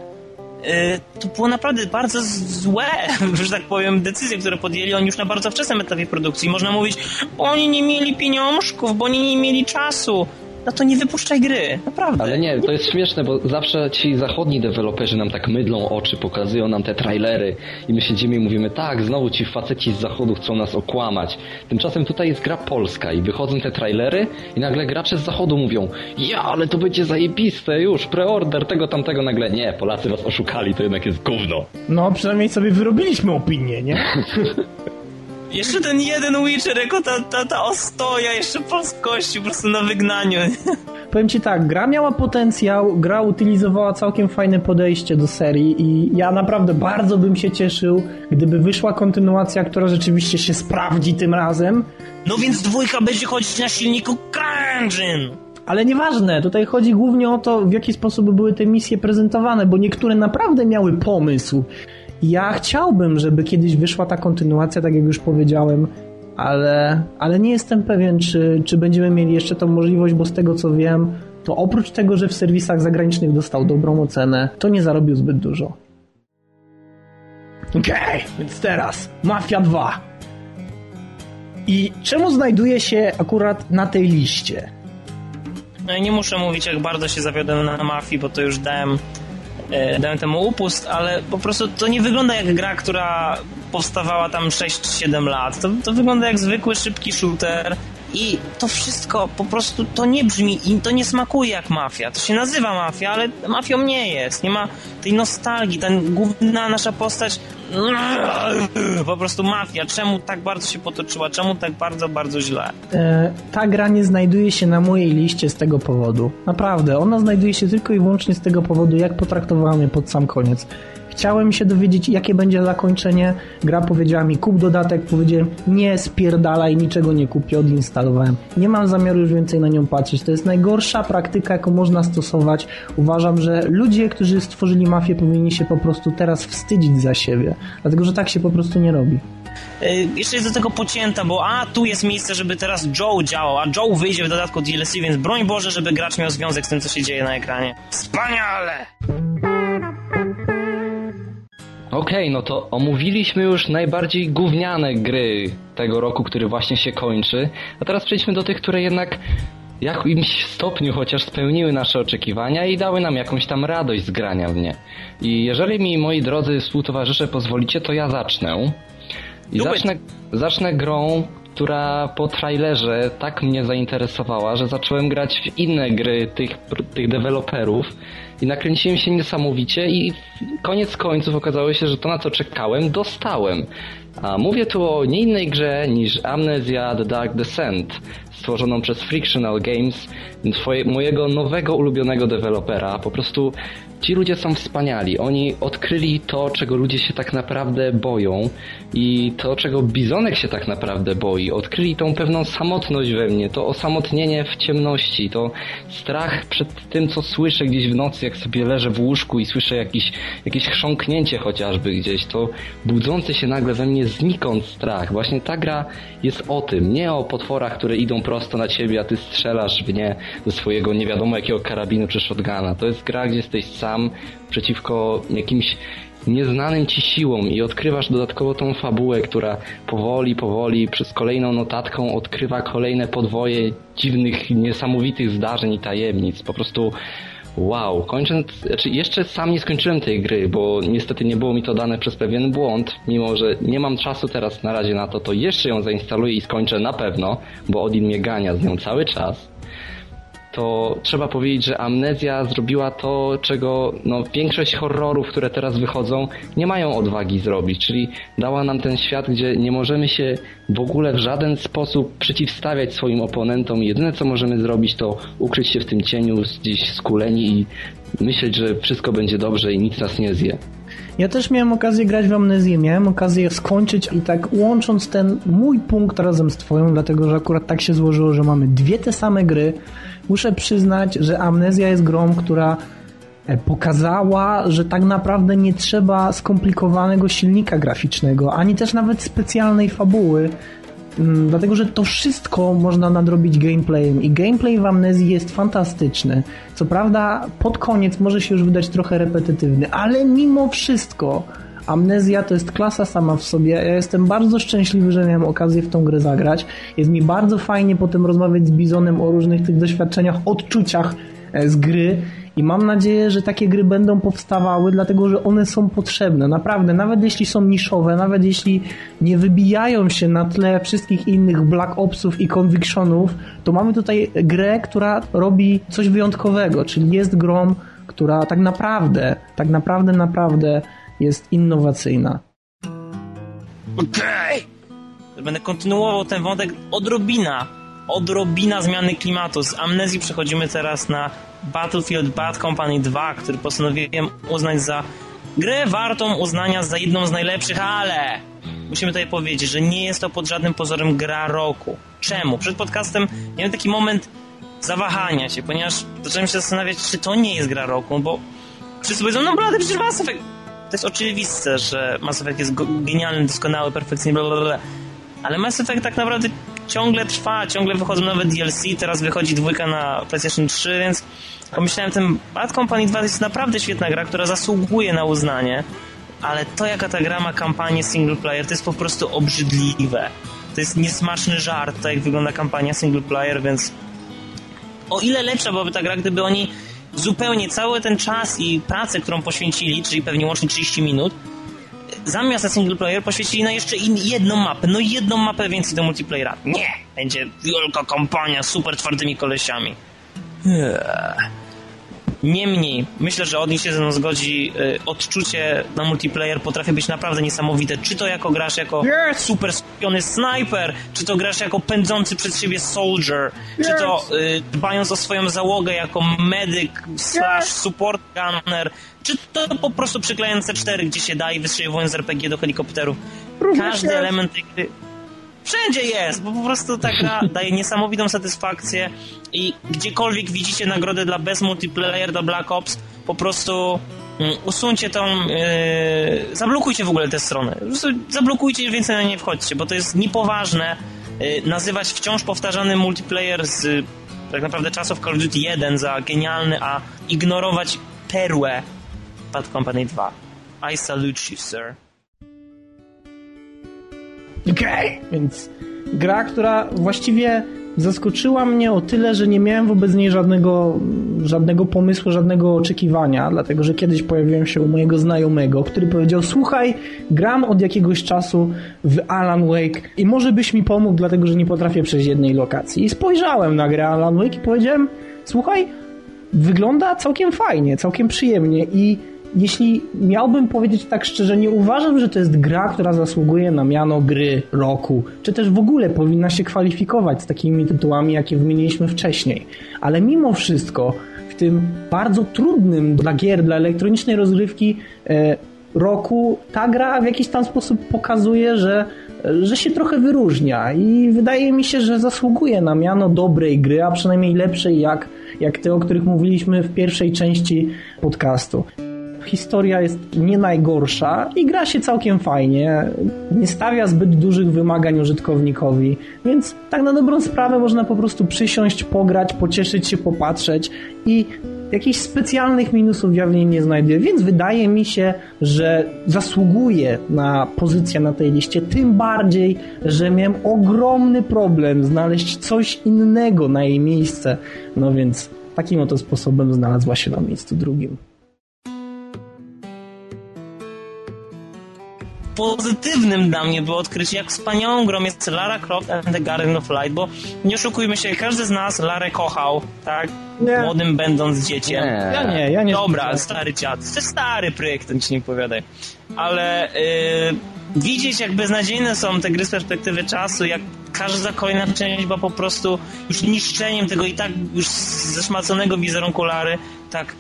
A: yy, to było naprawdę bardzo złe, że tak powiem, decyzje, które podjęli oni już na bardzo wczesnym etapie produkcji. Można mówić, bo oni nie mieli pieniążków, bo oni nie mieli czasu. No to nie wypuszczaj gry, naprawdę.
C: Ale nie, to jest śmieszne, bo zawsze ci zachodni deweloperzy nam tak mydlą oczy, pokazują nam te trailery i my siedzimy i mówimy, tak, znowu ci faceci z zachodu chcą nas okłamać. Tymczasem tutaj jest gra polska i wychodzą te trailery i nagle gracze z zachodu mówią, ja, ale to będzie zajebiste, już, preorder tego, tamtego, nagle, nie, Polacy was oszukali, to jednak jest gówno.
B: No, przynajmniej sobie wyrobiliśmy opinię, nie?
A: Jeszcze ten jeden Witcher, jako ta, ta, ta ostoja jeszcze polskości po prostu na wygnaniu.
B: Powiem ci tak, gra miała potencjał, gra utylizowała całkiem fajne podejście do serii i ja naprawdę bardzo bym się cieszył, gdyby wyszła kontynuacja, która rzeczywiście się sprawdzi tym razem.
A: No więc dwójka będzie chodzić na silniku CryEngine.
B: Ale nieważne, tutaj chodzi głównie o to, w jaki sposób były te misje prezentowane, bo niektóre naprawdę miały pomysł. Ja chciałbym, żeby kiedyś wyszła ta kontynuacja, tak jak już powiedziałem, ale, ale nie jestem pewien, czy, czy będziemy mieli jeszcze tą możliwość, bo z tego co wiem, to oprócz tego, że w serwisach zagranicznych dostał dobrą ocenę, to nie zarobił zbyt dużo. Okej, więc teraz Mafia 2. I czemu znajduje się akurat na tej liście?
A: No ja nie muszę mówić, jak bardzo się zawiodłem na mafii, bo to już dałem, e, dałem temu upust, ale po prostu to nie wygląda jak gra, która powstawała tam 6-7 lat. To, to wygląda jak zwykły, szybki shooter. I to wszystko po prostu to nie brzmi i to nie smakuje jak mafia. To się nazywa mafia, ale mafią nie jest. Nie ma tej nostalgii. Ta główna nasza postać po prostu mafia. Czemu tak bardzo się potoczyła? Czemu tak bardzo, bardzo źle?
B: E, ta gra nie znajduje się na mojej liście z tego powodu. Naprawdę, ona znajduje się tylko i wyłącznie z tego powodu, jak potraktowałem je pod sam koniec. Chciałem się dowiedzieć, jakie będzie zakończenie. Gra powiedziała mi, kup dodatek. Powiedziałem, nie, spierdalaj, niczego nie kupię, odinstalowałem. Nie mam zamiaru już więcej na nią patrzeć. To jest najgorsza praktyka, jaką można stosować. Uważam, że ludzie, którzy stworzyli mafię, powinni się po prostu teraz wstydzić za siebie. Dlatego, że tak się po prostu nie robi.
A: E, Jeszcze jest do tego pocięta, bo a tu jest miejsce, żeby teraz Joe działał, a Joe wyjdzie w dodatku DLC, więc broń Boże, żeby gracz miał związek z tym, co się dzieje na ekranie. Wspaniale!
C: Okej, no to omówiliśmy już najbardziej gówniane gry tego roku, który właśnie się kończy. A teraz przejdźmy do tych, które jednak w jakimś stopniu chociaż spełniły nasze oczekiwania i dały nam jakąś tam radość z grania w nie. I jeżeli mi, moi drodzy współtowarzysze, pozwolicie, to ja zacznę. I zacznę, zacznę grą, która po trailerze tak mnie zainteresowała, że zacząłem grać w inne gry tych, tych deweloperów i nakręciłem się niesamowicie i koniec końców okazało się, że to na co czekałem, dostałem. A mówię tu o nie innej grze niż Amnesia The Dark Descent, stworzoną przez Frictional Games, mojego nowego ulubionego dewelopera. Po prostu ci ludzie są wspaniali. Oni odkryli to, czego ludzie się tak naprawdę boją i to, czego Bizonek się tak naprawdę boi. Odkryli tą pewną samotność we mnie, to osamotnienie w ciemności, to strach przed tym, co słyszę gdzieś w nocy, jak sobie leżę w łóżku i słyszę jakiś, jakieś chrząknięcie chociażby gdzieś, to budzący się nagle we mnie znikąd strach. Właśnie ta gra jest o tym, nie o potworach, które idą prosto na ciebie, a ty strzelasz w nie ze swojego nie wiadomo jakiego karabinu czy shotguna. To jest gra, gdzie jesteś sam przeciwko jakimś nieznanym ci siłom i odkrywasz dodatkowo tą fabułę, która powoli, powoli przez kolejną notatką odkrywa kolejne podwoje dziwnych, niesamowitych zdarzeń i tajemnic. Po prostu wow. Kończąc, znaczy jeszcze sam nie skończyłem tej gry, bo niestety nie było mi to dane przez pewien błąd, mimo że nie mam czasu teraz na razie na to, to jeszcze ją zainstaluję i skończę na pewno, bo Odin mnie gania z nią cały czas to trzeba powiedzieć, że Amnezja zrobiła to, czego no, większość horrorów, które teraz wychodzą, nie mają odwagi zrobić, czyli dała nam ten świat, gdzie nie możemy się w ogóle w żaden sposób przeciwstawiać swoim oponentom. Jedyne, co możemy zrobić, to ukryć się w tym cieniu, gdzieś skuleni i myśleć, że wszystko będzie dobrze i nic nas nie zje.
B: Ja też miałem okazję grać w Amnezję, miałem okazję skończyć i tak łącząc ten mój punkt razem z twoją, dlatego że akurat tak się złożyło, że mamy dwie te same gry, muszę przyznać, że Amnezja jest grą, która e, pokazała, że tak naprawdę nie trzeba skomplikowanego silnika graficznego, ani też nawet specjalnej fabuły, Mm, Dlatego, że to wszystko można nadrobić gameplayem i gameplay w Amnezji jest fantastyczny. Co prawda, pod koniec może się już wydać trochę repetytywny, ale mimo wszystko Amnezja to jest klasa sama w sobie. Ja jestem bardzo szczęśliwy, że miałem okazję w tą grę zagrać. Jest mi bardzo fajnie potem rozmawiać z Bizonem o różnych tych doświadczeniach, odczuciach e, z gry i mam nadzieję, że takie gry będą powstawały, dlatego że one są potrzebne. Naprawdę, nawet jeśli są niszowe, nawet jeśli nie wybijają się na tle wszystkich innych Black Opsów i Convictionów, to mamy tutaj grę, która robi coś wyjątkowego, czyli jest grą, która tak naprawdę, tak naprawdę, naprawdę jest innowacyjna.
A: Okej! Będę kontynuował ten wątek odrobina. Odrobina zmiany klimatu. Z amnezji przechodzimy teraz na Battlefield Bad Company 2, który postanowiłem uznać za grę wartą uznania za jedną z najlepszych, ale musimy tutaj powiedzieć, że nie jest to pod żadnym pozorem gra roku. Czemu? Przed podcastem miałem taki moment zawahania się, ponieważ zacząłem się zastanawiać, czy to nie jest gra roku, bo wszyscy powiedzą, no blady, przecież Mass Effect... To jest oczywiste, że Mass Effect jest genialny, doskonały, perfekcyjny, bla, bla, bla. Ale Mass Effect tak naprawdę ciągle trwa, ciągle wychodzą nowe DLC, teraz wychodzi dwójka na PlayStation 3, więc pomyślałem, ten Bad Company 2 to jest naprawdę świetna gra, która zasługuje na uznanie, ale to jaka ta gra ma kampanię single player, to jest po prostu obrzydliwe. To jest niesmaczny żart, to jak wygląda kampania single player, więc o ile lepsza byłaby ta gra, gdyby oni zupełnie cały ten czas i pracę, którą poświęcili, czyli pewnie łącznie 30 minut, zamiast na single player poświęcili na jeszcze in, jedną mapę. No jedną mapę więcej do multiplayera. Nie! Będzie wielka kampania z super twardymi kolesiami. Eee. Niemniej, myślę, że Odin się ze mną zgodzi, y, odczucie na multiplayer potrafi być naprawdę niesamowite. Czy to jako grasz jako
B: Yes!
A: super skupiony sniper, czy to grasz jako pędzący przed siebie soldier, czy to y, dbając o swoją załogę jako medyk slash support gunner, czy to po prostu przyklejając C4 gdzie się da i wystrzeliwując RPG do helikopterów.
B: Również
A: Każdy element tej gry Wszędzie jest, bo po prostu ta gra daje niesamowitą satysfakcję i gdziekolwiek widzicie nagrodę dla Best Multiplayer, dla Black Ops, po prostu mm, usuńcie tą, yy, zablokujcie w ogóle tę stronę. Zablokujcie i więcej na nie wchodźcie, bo to jest niepoważne yy, nazywać wciąż powtarzany multiplayer z yy, tak naprawdę czasów Call of Duty 1 za genialny, a ignorować perłę Bad Company 2. I salute you, sir.
B: Okej. Więc gra, która właściwie zaskoczyła mnie o tyle, że nie miałem wobec niej żadnego, żadnego pomysłu, żadnego oczekiwania, dlatego że kiedyś pojawiłem się u mojego znajomego, który powiedział: Słuchaj, gram od jakiegoś czasu w Alan Wake i może byś mi pomógł, dlatego że nie potrafię przejść jednej lokacji. I spojrzałem na grę Alan Wake i powiedziałem: Słuchaj, wygląda całkiem fajnie, całkiem przyjemnie i jeśli miałbym powiedzieć tak szczerze, nie uważam, że to jest gra, która zasługuje na miano gry roku, czy też w ogóle powinna się kwalifikować z takimi tytułami, jakie wymieniliśmy wcześniej. Ale mimo wszystko, w tym bardzo trudnym dla gier, dla elektronicznej rozgrywki e, roku, ta gra w jakiś tam sposób pokazuje, że że się trochę wyróżnia i wydaje mi się, że zasługuje na miano dobrej gry, a przynajmniej lepszej jak, jak te, o których mówiliśmy w pierwszej części podcastu. Historia jest nie najgorsza i gra się całkiem fajnie. Nie stawia zbyt dużych wymagań użytkownikowi, więc tak na dobrą sprawę można po prostu przysiąść, pograć, pocieszyć się, popatrzeć i jakichś specjalnych minusów ja w niej nie znajduję, więc wydaje mi się, że zasługuje na pozycję na tej liście, tym bardziej, że miałem ogromny problem znaleźć coś innego na jej miejsce, no więc takim oto sposobem znalazła się na miejscu drugim.
A: Pozytywnym dla mnie było odkrycie, jak wspaniałą grą jest Lara Croft and the Garden of Light, bo nie oszukujmy się, każdy z nas Larę kochał, tak?
B: Nie.
A: Młodym będąc dzieciem.
C: Nie.
B: Ja nie, ja nie.
A: Dobra, stary dziad. To jest stary projekt, ten ci nie powiadaj. Ale yy, widzieć, jak beznadziejne są te gry z perspektywy czasu, jak każda kolejna część była po prostu już niszczeniem tego i tak już zeszmaconego wizerunku Lary, tak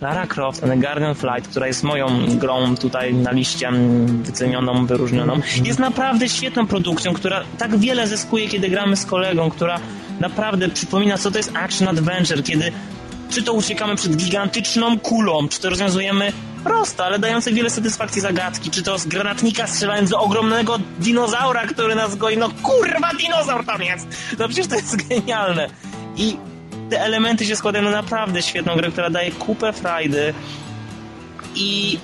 A: Lara Croft and the Guardian of Light, która jest moją grą tutaj na liście mm, wycenioną, wyróżnioną, jest naprawdę świetną produkcją, która tak wiele zyskuje, kiedy gramy z kolegą, która naprawdę przypomina, co to jest action adventure, kiedy czy to uciekamy przed gigantyczną kulą, czy to rozwiązujemy proste, ale dające wiele satysfakcji zagadki, czy to z granatnika strzelając do ogromnego dinozaura, który nas goi, no kurwa dinozaur tam jest! No przecież to jest genialne. I te elementy się składają na naprawdę świetną grę, która daje kupę frajdy i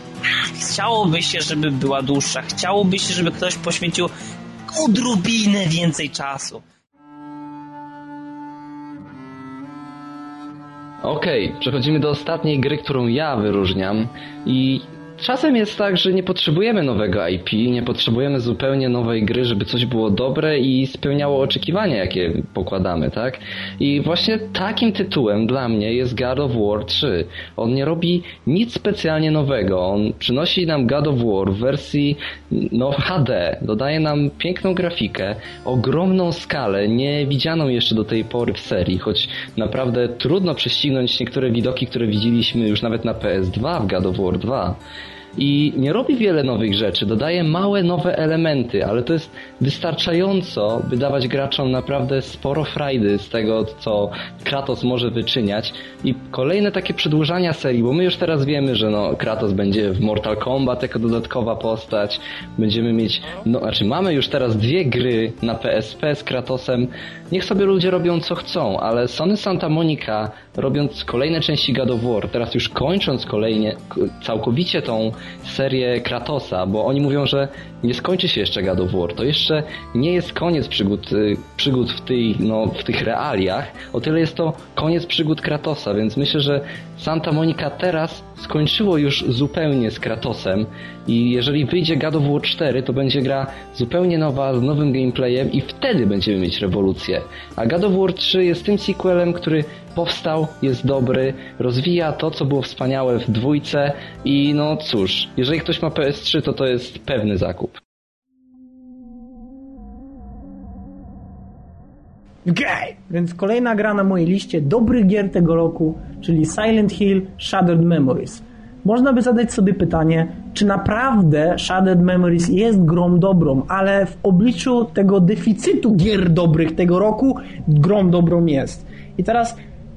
A: chciałoby się, żeby była dłuższa. Chciałoby się, żeby ktoś poświęcił odrobinę więcej czasu.
C: Okej, przechodzimy do ostatniej gry, którą ja wyróżniam i czasem jest tak, że nie potrzebujemy nowego IP, nie potrzebujemy zupełnie nowej gry, żeby coś było dobre i spełniało oczekiwania, jakie pokładamy, tak? I właśnie takim tytułem dla mnie jest God of War 3. On nie robi nic specjalnie nowego, on przynosi nam God of War w wersji no HD, dodaje nam piękną grafikę, ogromną skalę, nie widzianą jeszcze do tej pory w serii, choć naprawdę trudno prześcignąć niektóre widoki, które widzieliśmy już nawet na PS2 w God of War 2 i nie robi wiele nowych rzeczy, dodaje małe nowe elementy, ale to jest wystarczająco, by dawać graczom naprawdę sporo frajdy z tego, co Kratos może wyczyniać. I kolejne takie przedłużania serii, bo my już teraz wiemy, że no, Kratos będzie w Mortal Kombat jako dodatkowa postać, będziemy mieć, no znaczy mamy już teraz dwie gry na PSP z Kratosem, niech sobie ludzie robią co chcą, ale Sony Santa Monica robiąc kolejne części God of War, teraz już kończąc kolejnie całkowicie tą serię Kratosa, bo oni mówią, że nie skończy się jeszcze God of War, to jeszcze nie jest koniec przygód, y, przygód w, tej, no, w tych realiach, o tyle jest to koniec przygód Kratosa, więc myślę, że Santa Monica teraz skończyło już zupełnie z Kratosem I jeżeli wyjdzie God of War 4, to będzie gra zupełnie nowa, z nowym gameplayem i wtedy będziemy mieć rewolucję. A God of War 3 jest tym sequelem, który powstał, jest dobry, rozwija to, co było wspaniałe w dwójce i no cóż, jeżeli ktoś ma PS3, to to jest pewny zakup.
B: Okej, więc kolejna gra na mojej liście dobrych gier tego roku, czyli Silent Hill Shattered Memories. Można by zadać sobie pytanie, czy naprawdę Shattered Memories jest grą dobrą, ale w obliczu tego deficytu gier dobrych tego roku, grą dobrą jest. I teraz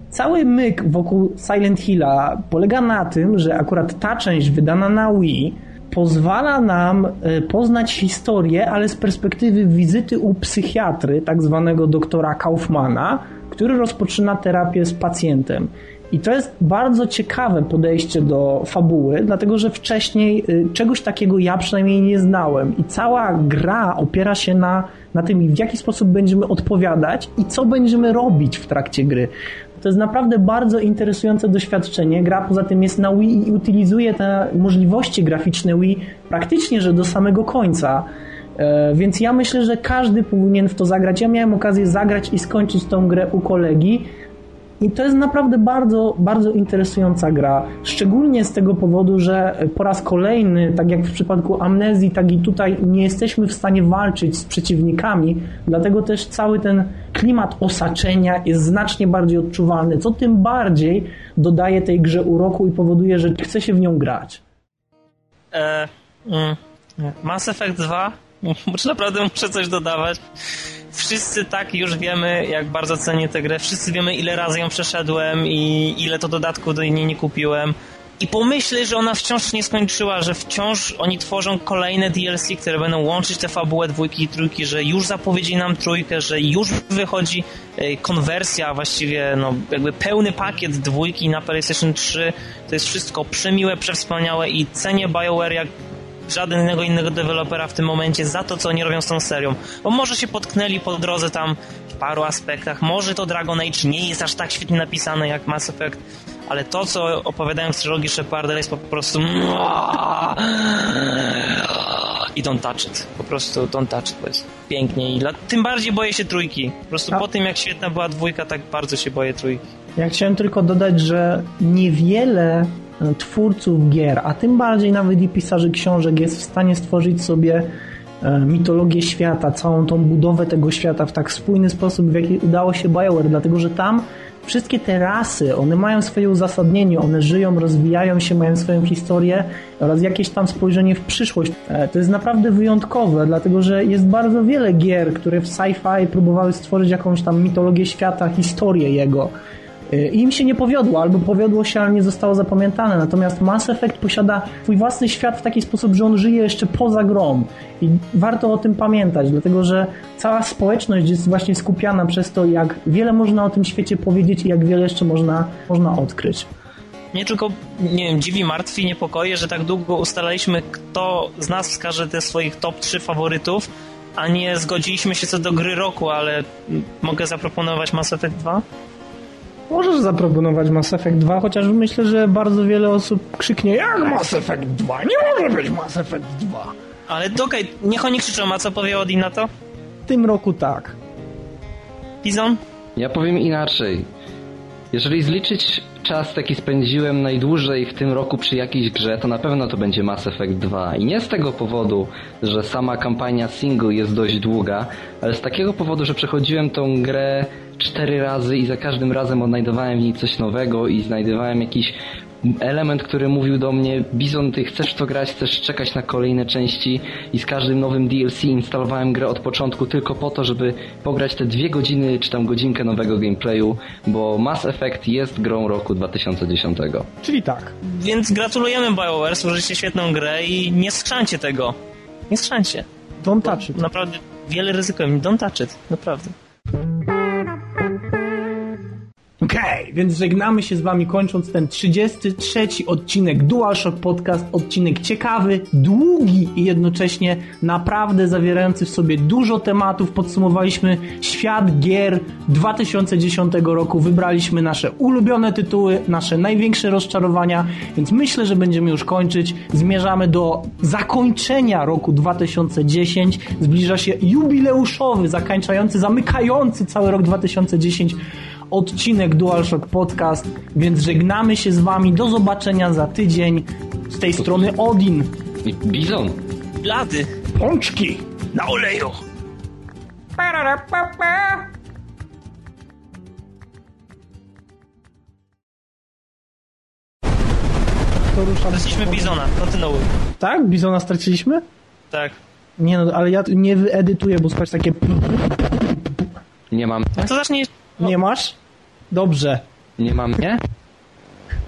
B: cały myk wokół Silent Hilla polega na tym, że akurat ta część wydana na Wii pozwala nam e, poznać historię, ale z perspektywy wizyty u psychiatry, tak zwanego doktora Kaufmana, który rozpoczyna terapię z pacjentem. I to jest bardzo ciekawe podejście do fabuły, dlatego że wcześniej y, czegoś takiego ja przynajmniej nie znałem. I cała gra opiera się na, na tym, w jaki sposób będziemy odpowiadać i co będziemy robić w trakcie gry. To jest naprawdę bardzo interesujące doświadczenie. Gra poza tym jest na Wii i utylizuje te możliwości graficzne Wii praktycznie, że do samego końca. E, Więc ja myślę, że każdy powinien w to zagrać. Ja miałem okazję zagrać i skończyć tą grę u kolegi. I to jest naprawdę bardzo, bardzo interesująca gra. Szczególnie z tego powodu, że po raz kolejny, tak jak w przypadku amnezji, tak i tutaj nie jesteśmy w stanie walczyć z przeciwnikami, dlatego też cały ten klimat osaczenia jest znacznie bardziej odczuwalny, co tym bardziej dodaje tej grze uroku i powoduje, że chce się w nią grać.
A: E, mm. Mass Effect 2? Czy naprawdę muszę coś dodawać? Wszyscy tak już wiemy, jak bardzo cenię tę grę. Wszyscy wiemy, ile razy ją przeszedłem i ile to dodatku do niej nie kupiłem. I pomyślę, że ona wciąż nie skończyła, że wciąż oni tworzą kolejne DLC, które będą łączyć tę fabułę dwójki i trójki, że już zapowiedzieli nam trójkę, że już wychodzi e, konwersja, właściwie no, jakby pełny pakiet dwójki na PlayStation 3. To jest wszystko przemiłe, przewspaniałe i cenię BioWare jak żadnego innego dewelopera w tym momencie za to, co oni robią z tą serią. Bo może się potknęli po drodze tam w paru aspektach, może to Dragon Age nie jest aż tak świetnie napisane jak Mass Effect, ale to, co opowiadają w trylogii Sheparda jest po prostu i don't touch it. Po prostu don't touch it, bo jest pięknie i dla... tym bardziej boję się trójki. Po prostu
B: A-
A: po tym, jak świetna była dwójka, tak bardzo się boję trójki.
B: Ja chciałem tylko dodać, że niewiele twórców gier, a tym bardziej nawet i pisarzy książek jest w stanie stworzyć sobie e, mitologię świata, całą tą budowę tego świata w tak spójny sposób, w jaki udało się BioWare, dlatego że tam wszystkie te rasy, one mają swoje uzasadnienie, one żyją, rozwijają się, mają swoją historię oraz jakieś tam spojrzenie w przyszłość. E, To jest naprawdę wyjątkowe, dlatego że jest bardzo wiele gier, które w sci-fi próbowały stworzyć jakąś tam mitologię świata, historię jego. I im się nie powiodło, albo powiodło się, ale nie zostało zapamiętane. Natomiast Mass Effect posiada swój własny świat w taki sposób, że on żyje jeszcze poza grą. I warto o tym pamiętać, dlatego że cała społeczność jest właśnie skupiana przez to, jak wiele można o tym świecie powiedzieć i jak wiele jeszcze można, można odkryć.
A: Mnie tylko, nie wiem, dziwi, martwi, niepokoi, że tak długo ustalaliśmy, kto z nas wskaże te swoich top 3 faworytów, a nie zgodziliśmy się co do gry roku, ale mogę zaproponować Mass Effect 2?
B: Możesz zaproponować Mass Effect 2, chociaż myślę, że bardzo wiele osób krzyknie jak Mass Effect 2? Nie może być Mass Effect 2.
A: Ale to okej, niech oni krzyczą, a co powie Odin na to?
B: W tym roku tak.
A: Pizon?
C: Ja powiem inaczej. Jeżeli zliczyć czas, jaki spędziłem najdłużej w tym roku przy jakiejś grze, to na pewno to będzie Mass Effect 2. I nie z tego powodu, że sama kampania single jest dość długa, ale z takiego powodu, że przechodziłem tą grę cztery razy i za każdym razem odnajdowałem w niej coś nowego i znajdowałem jakiś element, który mówił do mnie Bizon, ty chcesz to grać, chcesz czekać na kolejne części i z każdym nowym DLC instalowałem grę od początku tylko po to, żeby pograć te dwie godziny czy tam godzinkę nowego gameplayu, bo Mass Effect jest grą roku 2010.
B: Czyli tak.
A: Więc gratulujemy BioWare, stworzyliście świetną grę i nie skrzancie tego. Nie skrzancie.
B: Don't touch it.
A: Naprawdę wiele ryzykujemy. Don't touch it. Naprawdę.
B: Okej, więc żegnamy się z wami kończąc ten 33 odcinek DualShock Podcast, odcinek ciekawy, długi i jednocześnie naprawdę zawierający w sobie dużo tematów. Podsumowaliśmy świat gier 2010 roku, wybraliśmy nasze ulubione tytuły, nasze największe rozczarowania, więc myślę, że będziemy już kończyć. Zmierzamy do zakończenia roku 2010. Zbliża się jubileuszowy, zakończający, zamykający cały rok 2010 odcinek DualShock Podcast, więc żegnamy się z wami. Do zobaczenia za tydzień. Z tej strony Odin.
C: Bizon.
A: Blady.
B: Pączki na oleju. To ruszamy.
A: Straciliśmy Bizona, kontynuuj.
B: Tak? Bizona straciliśmy?
A: Tak.
B: Nie no, ale ja tu nie wyedytuję, bo spać takie...
C: Nie mam.
A: No to zacznij...
B: Nie masz? Dobrze.
C: Nie mam, nie?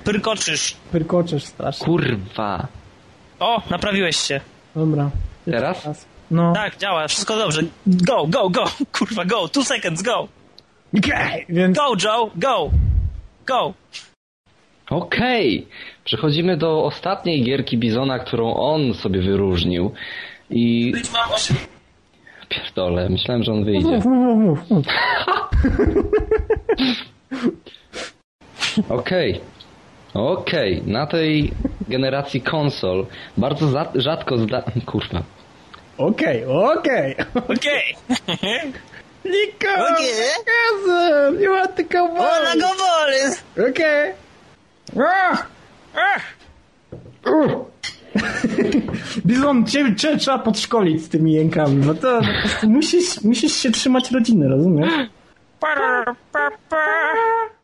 A: Pyrkoczysz.
B: Pyrkoczesz strasznie.
C: Kurwa.
A: O, naprawiłeś się.
B: Dobra.
C: Teraz?
B: No.
A: Tak, działa, wszystko dobrze. Go, go, go. Kurwa, go. Two seconds, go.
B: Okej, więc...
A: Go, Joe, go. Go.
C: Okej. Przechodzimy do ostatniej gierki Bizona, którą on sobie wyróżnił. I...
A: Mam osiem.
C: Pierdolę, myślałem, że on wyjdzie.
B: Mów, mów, mów, mów.
C: Okej. Okej, na tej generacji konsol bardzo za- rzadko zda... Kurwa.
B: Okej, okej.
A: Okej.
B: Niko!
A: Okej.
B: Cousin, you want to go
A: Ona go boli.
B: Okej. Ah! Bizon, cię, cię trzeba podszkolić z tymi jękami, bo to musisz, musisz się trzymać rodziny, rozumiesz?
A: Pa, pa, pa.